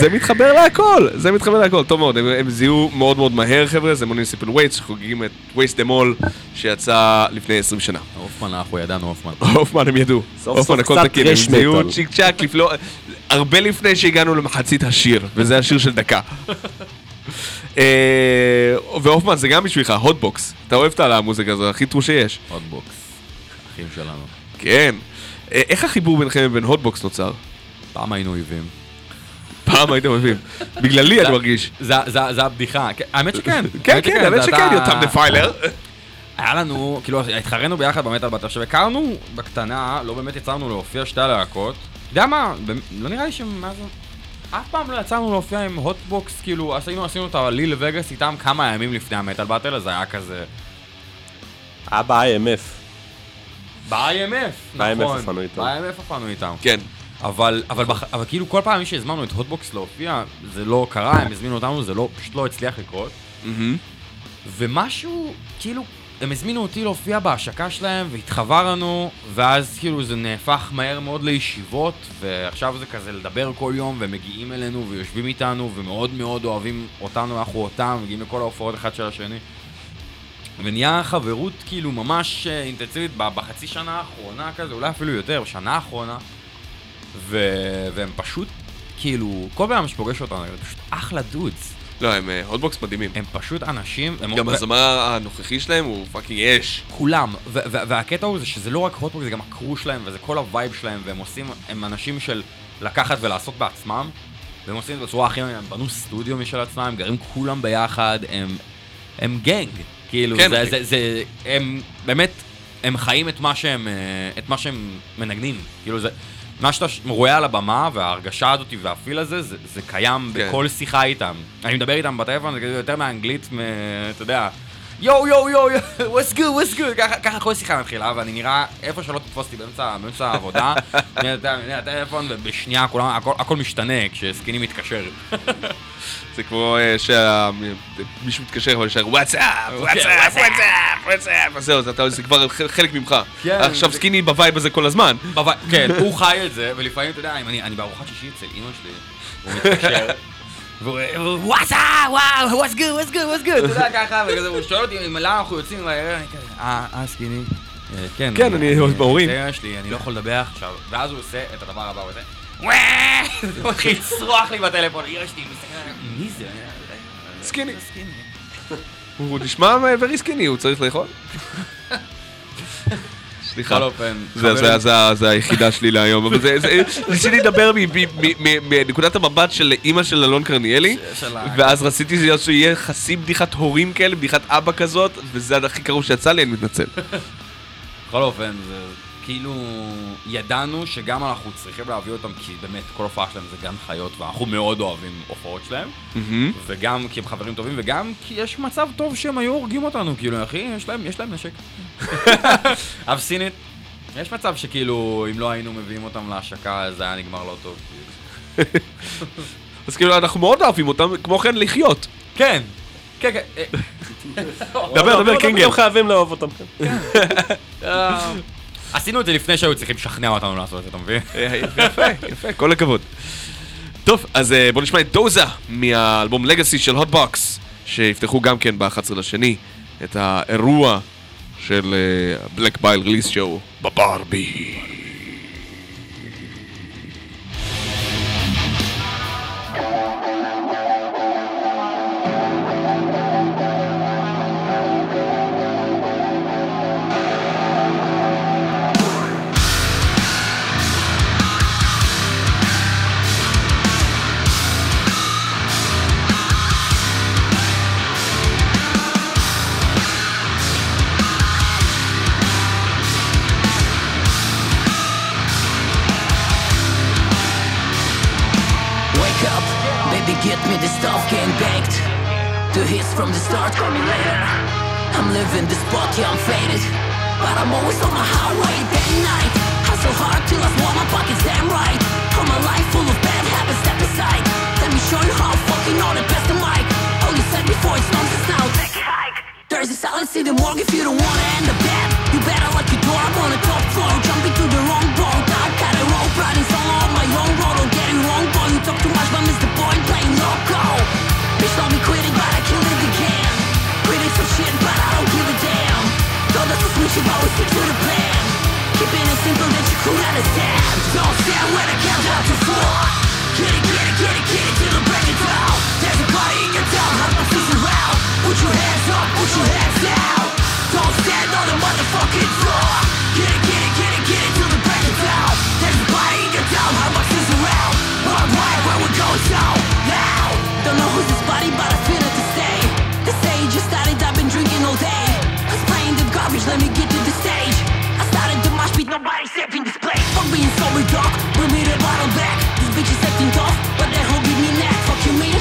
זה מתחבר להכל, זה מתחבר להכל, טוב מאוד, הם, הם זיהו מאוד מאוד מהר חבר'ה, זה Municipal Waste, שחוגגים את Waste 'Em All, שיצא לפני 20 שנה. הופמן, אנחנו ידענו הופמן. הופמן הם ידעו, סוף סוף קצת תקין, הם זיהו. צ'יק צ'אק, הרבה לפני שהגענו למחצית השיר, וזה השיר של דקה. אה, והופמן זה גם בשבילך, Hotbox, אתה אוהב את המוזיקה הזו, הכי true שיש. Hotbox, אחים שלנו. כן. אה, איך החיבור ביניכם לבין Hotbox נוצר? פעם היינו אויבים. פעם הייתם אוהבים. בגללי אני מרגיש. זה זה- זה הבדיחה. כן, האמת שכן. כן, כן, האמת זה שכן, אתה- יותם דפיילר. היה לנו, כאילו, התחרינו ביחד במטאל. עכשיו, הכרנו בקטנה, לא באמת יצא לנו להופיע שתי הלהקות. אתה יודע מה, לא נראה לי שמאז... אף פעם לא יצא לנו להופיע עם Hotbox, כאילו, עשינו, עשינו את הליל וגאס איתם כמה ימים לפני ה Metal Battle, אז זה היה כזה... היה ב-IMF. ב-IMF, ב-IMF נכון. הופענו איתם. ב-IMF הופענו איתם. כן. אבל, אבל, בח... אבל כאילו כל פעם שהזמנו את הוטבוקס להופיע, זה לא קרה, הם הזמינו אותנו, זה לא, פשוט לא הצליח לקרות. ומשהו, כאילו, הם הזמינו אותי להופיע בהשקה שלהם, והתחברנו, ואז כאילו זה נהפך מהר מאוד לישיבות, ועכשיו זה כזה לדבר כל יום, והם מגיעים אלינו ויושבים איתנו, ומאוד מאוד אוהבים אותנו, אנחנו אותם, מגיעים לכל ההופעות אחד של השני. ונהיה חברות כאילו ממש אה, אינטנסיבית בחצי שנה האחרונה כזה, אולי אפילו יותר, בשנה האחרונה. ו... והם פשוט, כאילו, כל פעם שפוגש אותנו, הם פשוט אחלה dudes. לא, הם אה, Hotbox מדהימים. הם פשוט אנשים, הם גם ו- הזמר הנוכחי שלהם הוא fucking אש. כולם, והקטע הוא זה שזה לא רק Hotbox, זה גם ה crew שלהם, וזה כל ה vibe שלהם, והם עושים, הם אנשים של לקחת ולעשות בעצמם, והם עושים את זה בצורה הכי, הם בנו סטודיו משל עצמם, הם גרים כולם ביחד, הם, הם גנג, כאילו, כן, זה. זה, זה, הם באמת, הם חיים את מה שהם, אה, את מה שהם מנגנים, כאילו זה, מה שאתה רואה על הבמה, וההרגשה הזאת והפיל הזה, זה, זה קיים כן. בכל שיחה איתם. אני מדבר איתם בטלפון, זה כזה יותר מאנגלית, מ- אתה יודע, יואו יואו יואו, יואו, what's good, what's good, ככה- ככה כל שיחה מתחילה, ואני נראה איפה שלא תתפוס אותי באמצע באמצע העבודה, יודע, הטלפון, ובשנייה כולם, הכל- הכל משתנה כשסקיני מתקשר. זה כמו אה, שמישהו מתקשר אבל ישר וואטסאפ, וואטסאפ, וואטסאפ, וואטסאפ, אז זהו, זה כבר חלק ממך. כן, עכשיו סקיני ב vibe הזה כל הזמן. כן, הוא חי את זה, ולפעמים, אתה יודע, אני בארוחת שישי אצל אמא שלי, הוא מתקשר, והוא וואו, what's good, what's good, what's good, אתה יודע, ככה, וכזה, הוא שואל אותי, למה אנחנו יוצאים מהערב, אני כזה, אה, אה, סקיני. אה, כן, כן, אני עוד בהורים. זה אמא שלי, אני לא יכול לדבר עכשיו, ואז הוא עושה את הדבר הבא, הוא עושה, וואו, הוא מתחיל לצרוח לי בטלפון, אמא שלי, מסתכל עליי, מי זה? סקיני. זה סקיני. הוא נשמע ורי סקיני, הוא צריך לאכול? סליחה. בכל אופן, זה- היחידה שלי להיום, אבל זה, ניסיתי לדבר מנקודת המבט של אימא של אלון קרניאלי, ואז רציתי שיהיה חצי בדיחת הורים כאלה, בדיחת אבא כזאת, וזה הכי קרוב שיצא לי, אני מתנצל. בכל אופן, זה כאילו, ידענו שגם אנחנו צריכים להביא אותם, כי באמת, כל הופעה שלהם זה גם חיות, ואנחנו מאוד אוהבים הופעות שלהם, וגם כי הם חברים טובים, וגם כי יש מצב טוב שהם היו הורגים אותנו, כאילו, אחי, יש להם, יש להם נשק. I've seen it. יש מצב שכאילו, אם לא היינו מביאים אותם להשקה, זה היה נגמר לא טוב. כאילו. אז כאילו, אנחנו מאוד אוהבים אותם, כמו כן לחיות. כן, כן, כן. אה, דבר, דבר, קינגר. הם חייבים לאהוב אותם. אה, עשינו את זה לפני שהיו צריכים לשכנע אותנו לעשות את זה, אתה מבין? יפה, יפה, כל הכבוד. טוב, אז אה, בואו נשמע את דוזה מהאלבום Legacy של Hotbox, שיפתחו גם כן ב-11 לשני את האירוע של Black Bile release show בברבי. Hits from the start, call me later. I'm living this spot, yeah, I'm faded. But I'm always on my highway, day and night. Hustle hard till I swallow my pockets, damn right. All my life full of bad habits, step aside. Let me show you how I fucking know the best of Mike. All oh, you said before, it's nonsense now, take a hike. There's a silence in the morgue if you don't wanna end up bad. You better lock your door, I'm on the top floor. Jump into the wrong boat, you've always been true to plan. Keeping it simple that you could understand Don't stand when I count out to four. Get it, get it, get it, get it till the break of dawn. There's a party in your town, I'm not my around Put your hands up, put your hands down. Don't stand on the motherfucking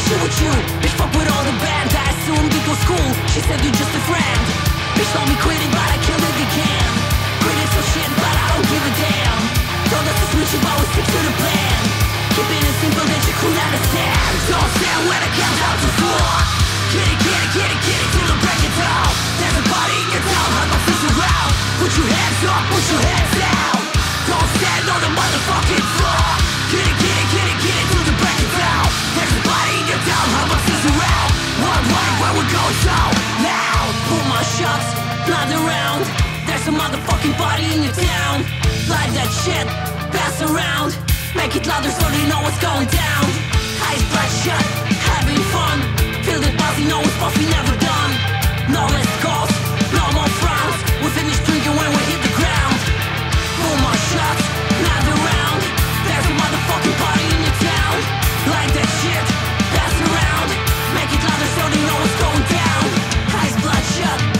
you, with you. Bitch, fuck with all the band, I assumed it was cool She said you're just a friend. Bitch, told me quit it, but I killed it again. Quit it so shit, but I don't give a damn. Told us to switch it, but we stick to the plan. Keeping it simple that you could understand. Don't stand when I count down to four Get it, get it, get it, get it till the break it down. There's a body in your town, my feet around Put your hands up, put your hands down. Don't stand on the motherfucking floor. Get it, get it, get it, get it till where we go so loud Pull my shots, not around. There's a motherfucking body in your town. Like that shit, pass around. Make it louder so they know what's going down. Eyes bloodshot, having fun. Feel the buzz, you know it's puffy, never done. No less calls, no more frowns. We finish drinking when we hit the ground. Pull my shots, shut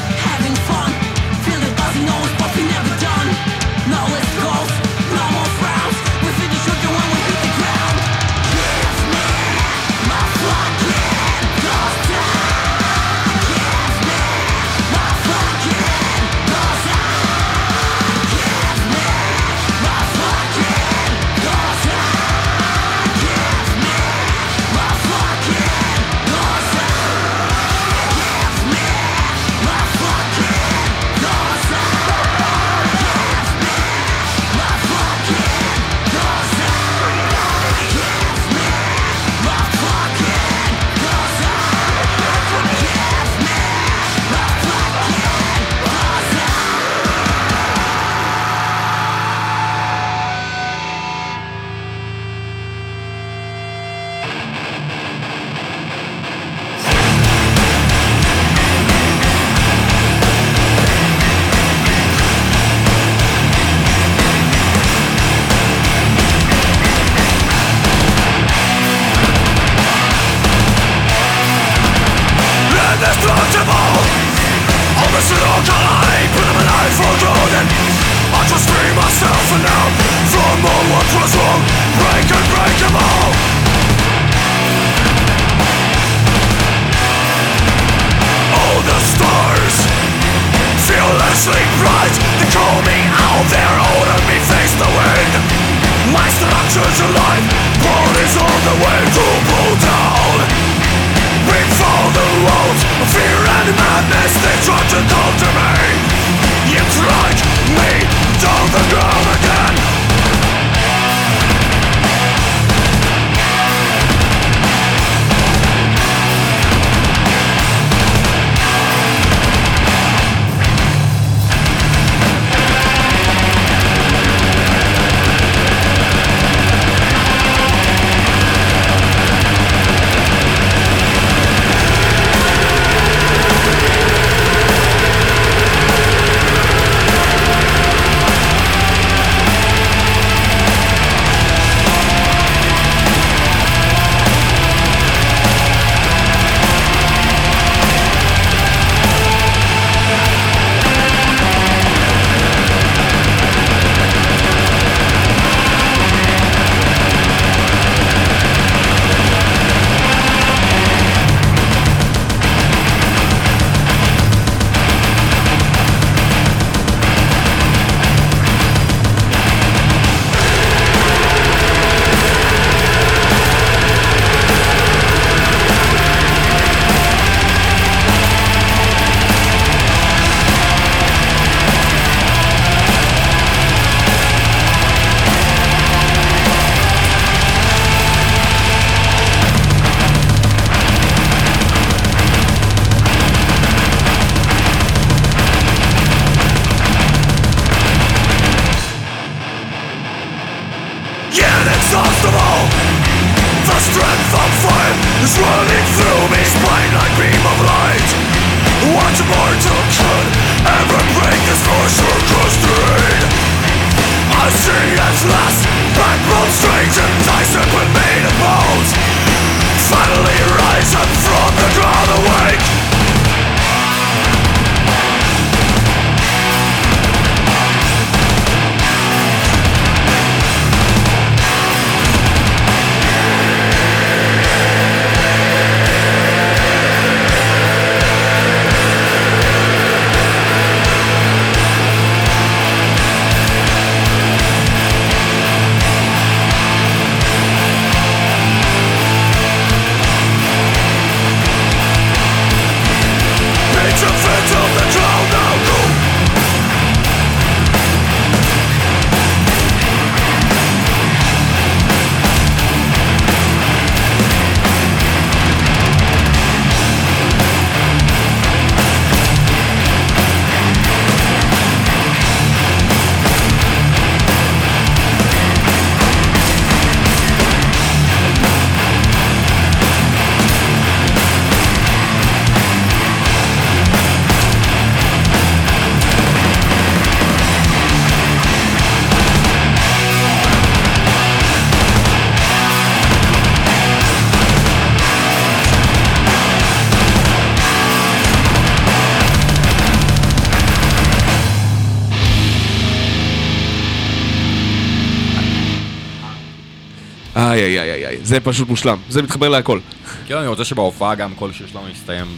איי איי איי איי זה פשוט מושלם, זה מתחבר להכל. כן, אני רוצה שבהופעה גם כל שיר שלנו יסתיים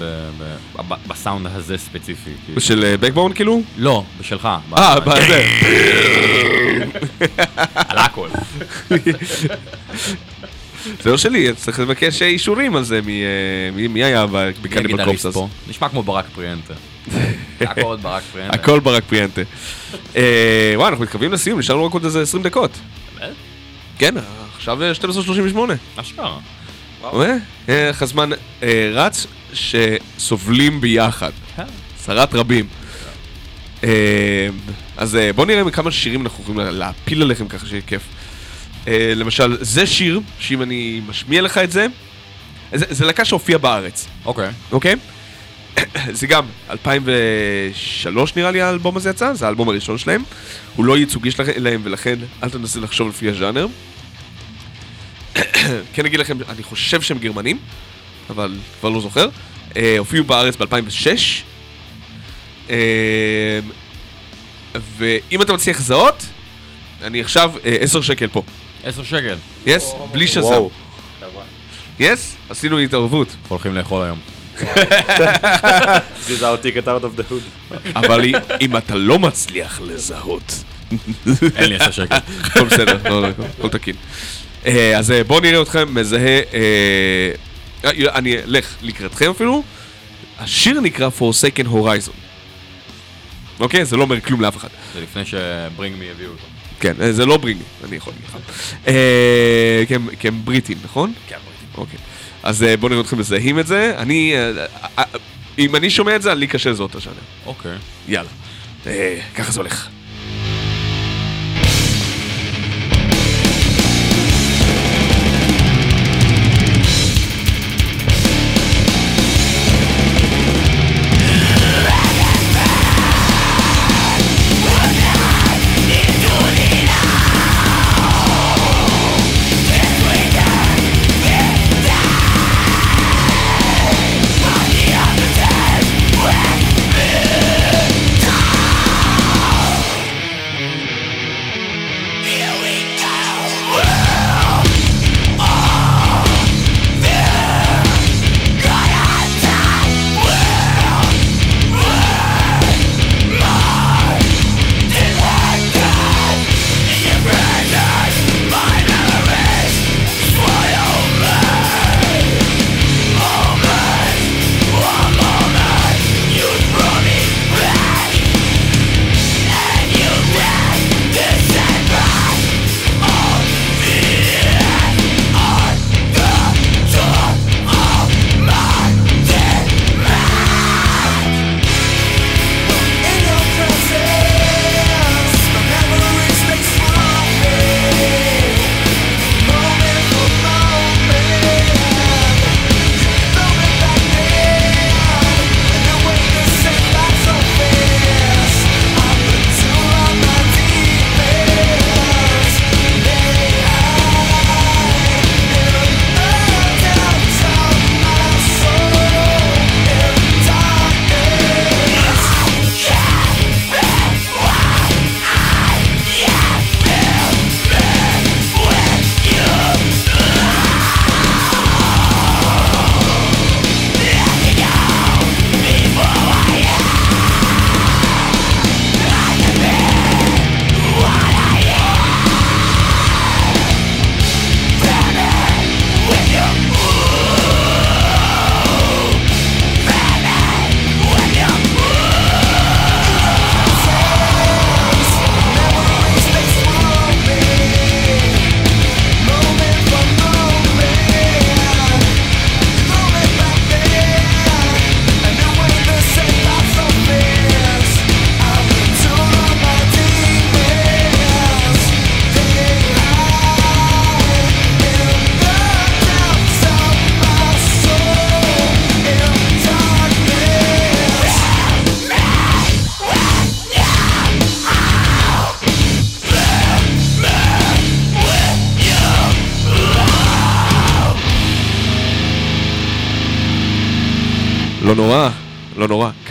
בסאונד הזה ספציפי. כי- של בקבון כאילו? לא, בשלך. אה, בזה. על הכל. זה לא שלי, צריך לבקש אישורים על זה, אה, מי- היה קורפסס? פה? נשמע כמו ברק פריאנטה. הכל ברק פריאנטה. הכל ברק פריאנטה. אה, וואי, אנחנו מתקרבים לסיום, נשארנו רק עוד איזה 20 דקות. באמת? כן, עכשיו אה, 12:38. אשכרה. רואה? איך הזמן אה, רץ שסובלים ביחד. כן. צרת רבים. אה, אז אה, בואו נראה כמה שירים אנחנו יכולים לה- להפיל עליכם ככה שיהיה כיף. אה, למשל, זה שיר, שאם אני משמיע לך את זה, זה, זה להקה שהופיעה בארץ, אוקיי. אוקיי? זה גם 2003 נראה לי האלבום הזה יצא, זה האלבום הראשון שלהם. הוא לא ייצוגי שלהם ולכן אל תנסה לחשוב לפי הז'אנר. כן אגיד לכם, אני חושב שהם גרמנים, אבל כבר לא זוכר. אה, הופיעו בארץ ב-2006. אה, ואם אתה מצליח לזהות, אני עכשיו אה, 10 שקל פה. 10 שקל. יס? בלי שזם. וואו. יס? עשינו התערבות. הולכים לאכול היום. Our ticket out of the hood. אבל אם- אתה לא מצליח לזהות, אין לי 10 שקל. הכל בסדר, לא, לא, הכל- הכל תקין. אה, אז אה, בואו נראה אתכם מזהה, אה, אני אלך לקראתכם אפילו. השיר נקרא Forsaken Horizon. אוקיי? זה לא אומר כלום לאף אחד. זה לפני שברינג מי הביאו אותו. כן, זה לא ברינגי, אני יכול להגיד לך. כי הם- בריטים, נכון? כן, בריטים. אוקיי. אז בואו נראה אתכם מזהים את זה. אני, אם אני שומע את זה, לי קשה לזהות את השאלה. אוקיי. יאללה. ככה זה הולך.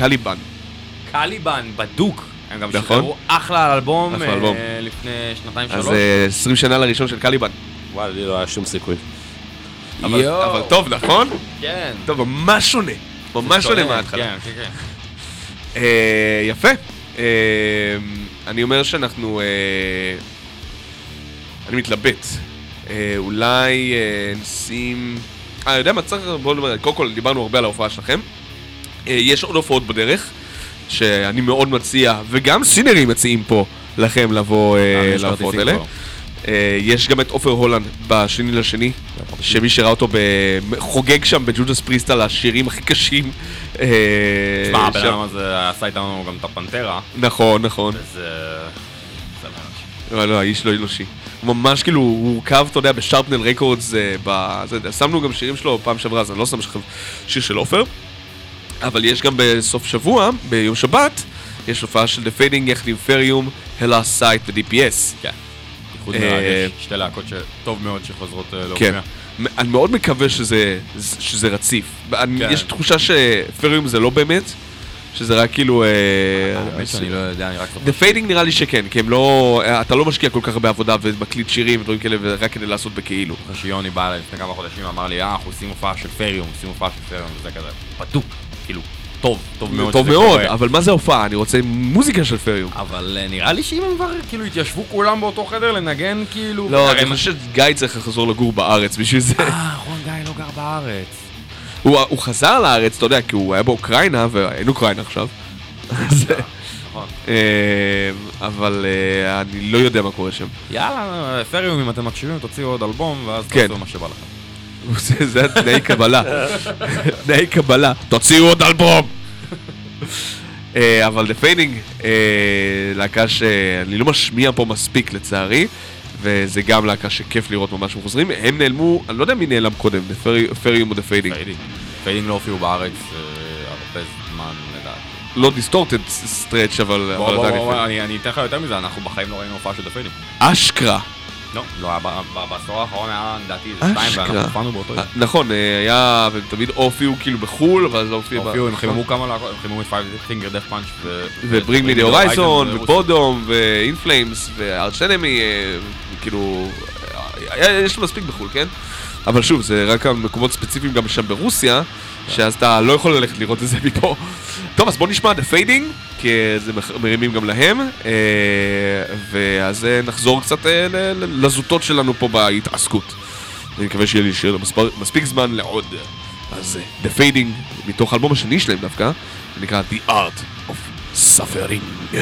קליבן. קליבן, בדוק. הם גם נכון. שחררו אחלה על אלבום אחלה אה, אלבום. לפני שנתיים אז שלוש. אה, 20 שנה לראשון של קליבן. וואלה, לי לא היה שום סיכוי. אבל אבל טוב, נכון? כן. טוב, ממש שונה. ממש שונה מההתחלה. כן, כן, כן. אה, יפה. אה, אני אומר שאנחנו... אה, אני מתלבט. אה, אולי אה, נשים... אה, יודע מה צריך? בואו נדבר, קודם כל דיברנו הרבה על ההופעה שלכם. אה, יש עוד הופעות בדרך, שאני מאוד מציע, וגם סינרים מציעים פה לכם לבוא אה, אה, להופעות האלה. יש גם את עופר הולנד בשני לשני, שמי שראה אותו חוגג שם בג'ודס פריסט על השירים הכי קשים. תשמע, הבן. אדם הזה עשה איתנו גם את הפנתרה, נכון, נכון. זה לא, לא, האיש לא אנושי. ממש כאילו, הוא הורכב, אתה יודע, ב Shrapnel Records, שמנו גם שירים שלו פעם שעברה, אז אני לא שם שיר של עופר. אבל יש גם בסוף שבוע, ביום שבת, יש הופעה של The Fading יחד עם Ferium, הלה סייט ו-DPS. כן. איחוד אה, מרגש, שתי להקות שטוב מאוד שחוזרות אה, כן. להופיע. מ- אני מאוד מקווה שזה, שזה רציף. אני, כן. יש תחושה ש Ferium זה לא באמת, שזה רק כאילו... אה, האמת שאני לא יודע, אני רק... The Fading נראה לי שכן, כי הם לא... אתה לא משקיע כל כך הרבה עבודה ומקליט שירים ודברים כאלה, רק כדי לעשות בכאילו. אחרי שיוני בא אליי לפני כמה חודשים, אמר לי, אה, אנחנו עושים הופעה של פריום, עושים הופעה של פריום, וזה כזה, בדוק, כאילו, טוב, טוב מאוד טוב מאוד, קורה. אבל מה זה הופעה? אני רוצה מוזיקה של פריום. אבל אה, נראה לי שאם הם כבר כאילו התיישבו כולם באותו חדר לנגן, כאילו... לא, אני חושב שגיא צריך לחזור לגור בארץ בשביל זה. אה, נכון, גיא לא גר בארץ. הוא הוא חזר לארץ, אתה יודע, כי הוא היה באוקראינה, ואין אוקראינה עכשיו. אז, נכון. אה, אבל אה, אני לא יודע מה קורה שם. יאללה, פריום, אם אתם מקשיבים, תוציאו עוד אלבום, ואז כן. תעשו מה שבא לכם. זה זה התנאי קבלה. תנאי קבלה. תוציאו עוד אלבום! אה, אבל The Fading, אה, להקה שאני לא משמיע פה מספיק לצערי, וזה גם להקה שכיף לראות ממש שהם חוזרים. הם נעלמו, אני לא יודע מי נעלם קודם, The Ferium או The Fading. Fading. לא הופיעו בארץ אה, הרבה זמן, לדעתי. לא Distorted stretch, אבל עדיין. אני אתן לך יותר מזה, אנחנו בחיים לא ראינו הופעה של The Fading. אשכרה. לא, לא, בעשור האחרון היה לדעתי איזה שתיים, אשכרה. ואנחנו הופענו באותו יום. אה, נכון, אה, היה, והם תמיד או הופיעו כאילו בחו"ל, לא הופיעו... ב- הופיעו, הם חיממו כמה להקות, הם חיממו את Five Finger Death Punch ו... ו Bring Me the Horizon, ו Bodom, ו In Flames, ו Arch Enemy, כאילו, אה, יש מספיק בחו"ל, כן? אבל שוב, זה רק על מקומות ספציפיים גם שם ברוסיה, שאז אתה לא יכול ללכת לראות את זה מפה. טוב, אז בוא נשמע The Fading, כי זה מח- מרימים גם להם, אה, ואז אה, נחזור קצת אה, לזוטות שלנו פה בהתעסקות. אני מקווה שיהיה לי מספר- מספיק זמן לעוד. אז אה, The Fading, מתוך האלבום השני שלהם דווקא, זה נקרא The Art of Suffering.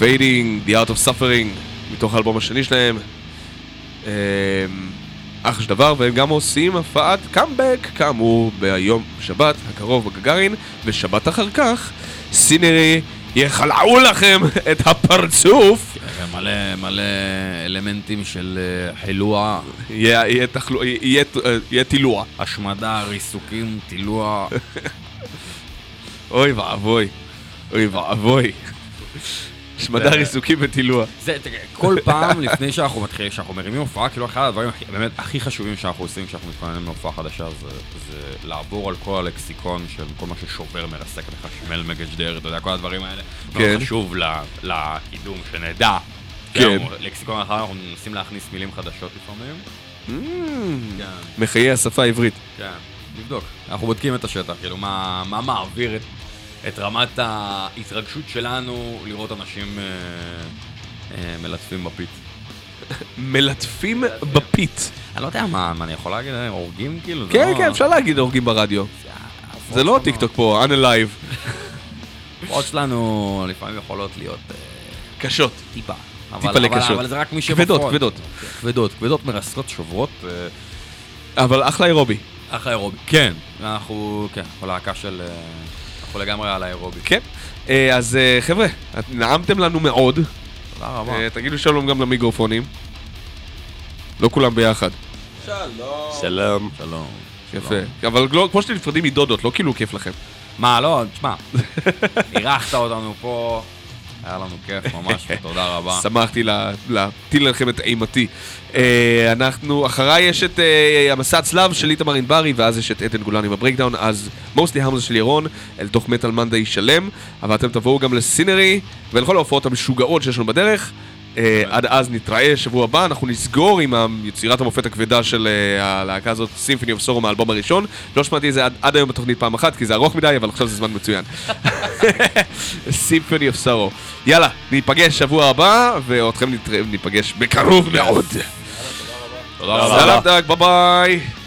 Fading, The Art of Suffering, מתוך האלבום השני שלהם. אחלה של דבר, והם גם עושים הופעת קאמבק, כאמור, ביום שבת הקרוב בגגארין, ושבת אחר כך, סינרי יחלעו לכם את הפרצוף. מלא מלא אלמנטים של אה, חילוע, יהיה טילוע. השמדה, ריסוקים, טילוע. אוי ואבוי. אוי ואבוי. ריסוקים וטילוע. זה, כל פעם לפני שאנחנו מתחילים, כשאנחנו מרימים הופעה, כאילו אחד הדברים באמת הכי חשובים שאנחנו עושים כשאנחנו מתכוננים להופעה חדשה זה, זה לעבור על כל הלקסיקון של כל מה ששובר, מרסק, מחשמל, מגשדר, אתה יודע, כל הדברים האלה. כן. חשוב לקידום, שנדע. כן. לקסיקון אחר אנחנו מנסים להכניס מילים חדשות לפעמים. כן, מחיי השפה העברית. כן, נבדוק. אנחנו בודקים את השטח, כאילו מה מעביר את, את רמת ההתרגשות שלנו לראות אנשים אה, אה, מלטפים בפיץ. מלטפים בפית. אני לא יודע מה, אני יכול להגיד, אה, הורגים כאילו? כן, לא- כן, אפשר להגיד הורגים ברדיו. זה לא טיק טוק פה, unalive. ההופעות שלנו לפעמים יכולות להיות קשות. טיפה. טיפה לקשות. אבל זה רק מי כבדות, שבפועל. כבדות. כן, כבדות, כבדות מרסקות, שוברות. אבל אחלה אירובי. אחלה אירובי. כן, אנחנו, כן, להקה של... אנחנו לגמרי על האירובי. כן. אה, אז אה, חבר'ה, נעמתם לנו מאוד. תודה רבה. אה, תגידו שלום גם למיקרופונים. לא כולם ביחד. שלום. שלום. יפה. אבל לא- כמו שאתם נפרדים מדודות, לא כאילו כיף לכם. מה, לא, תשמע, אירחת אותנו פה, היה לנו כיף ממש, ותודה רבה. שמחתי לה- להטיל עליכם את אימתי. אה, אנחנו, אחריי יש את אה, המסע הצלב של איתמר ענברי, ואז יש את עדן גולני ב Breakdown, אז מוסטי המזה של ירון, אל תוך מטאל מנדי שלם, אבל אתם תבואו גם ל Sinnery, ולכל ההופעות המשוגעות שיש לנו בדרך. אה, עד אז נתראה שבוע הבא, אנחנו נסגור עם יצירת המופת הכבדה של אה, הלהקה הזאת, Symphony of Sorrow מהאלבום הראשון. לא שמעתי את זה עד, היום בתוכנית פעם אחת, כי זה ארוך מדי, אבל עכשיו זה זמן מצוין. Symphony of Sorrow. יאללה, ניפגש שבוע הבא, ואותכם ניפגש בקרוב מאוד. תודה רבה. סלאם דאק, ביי ביי.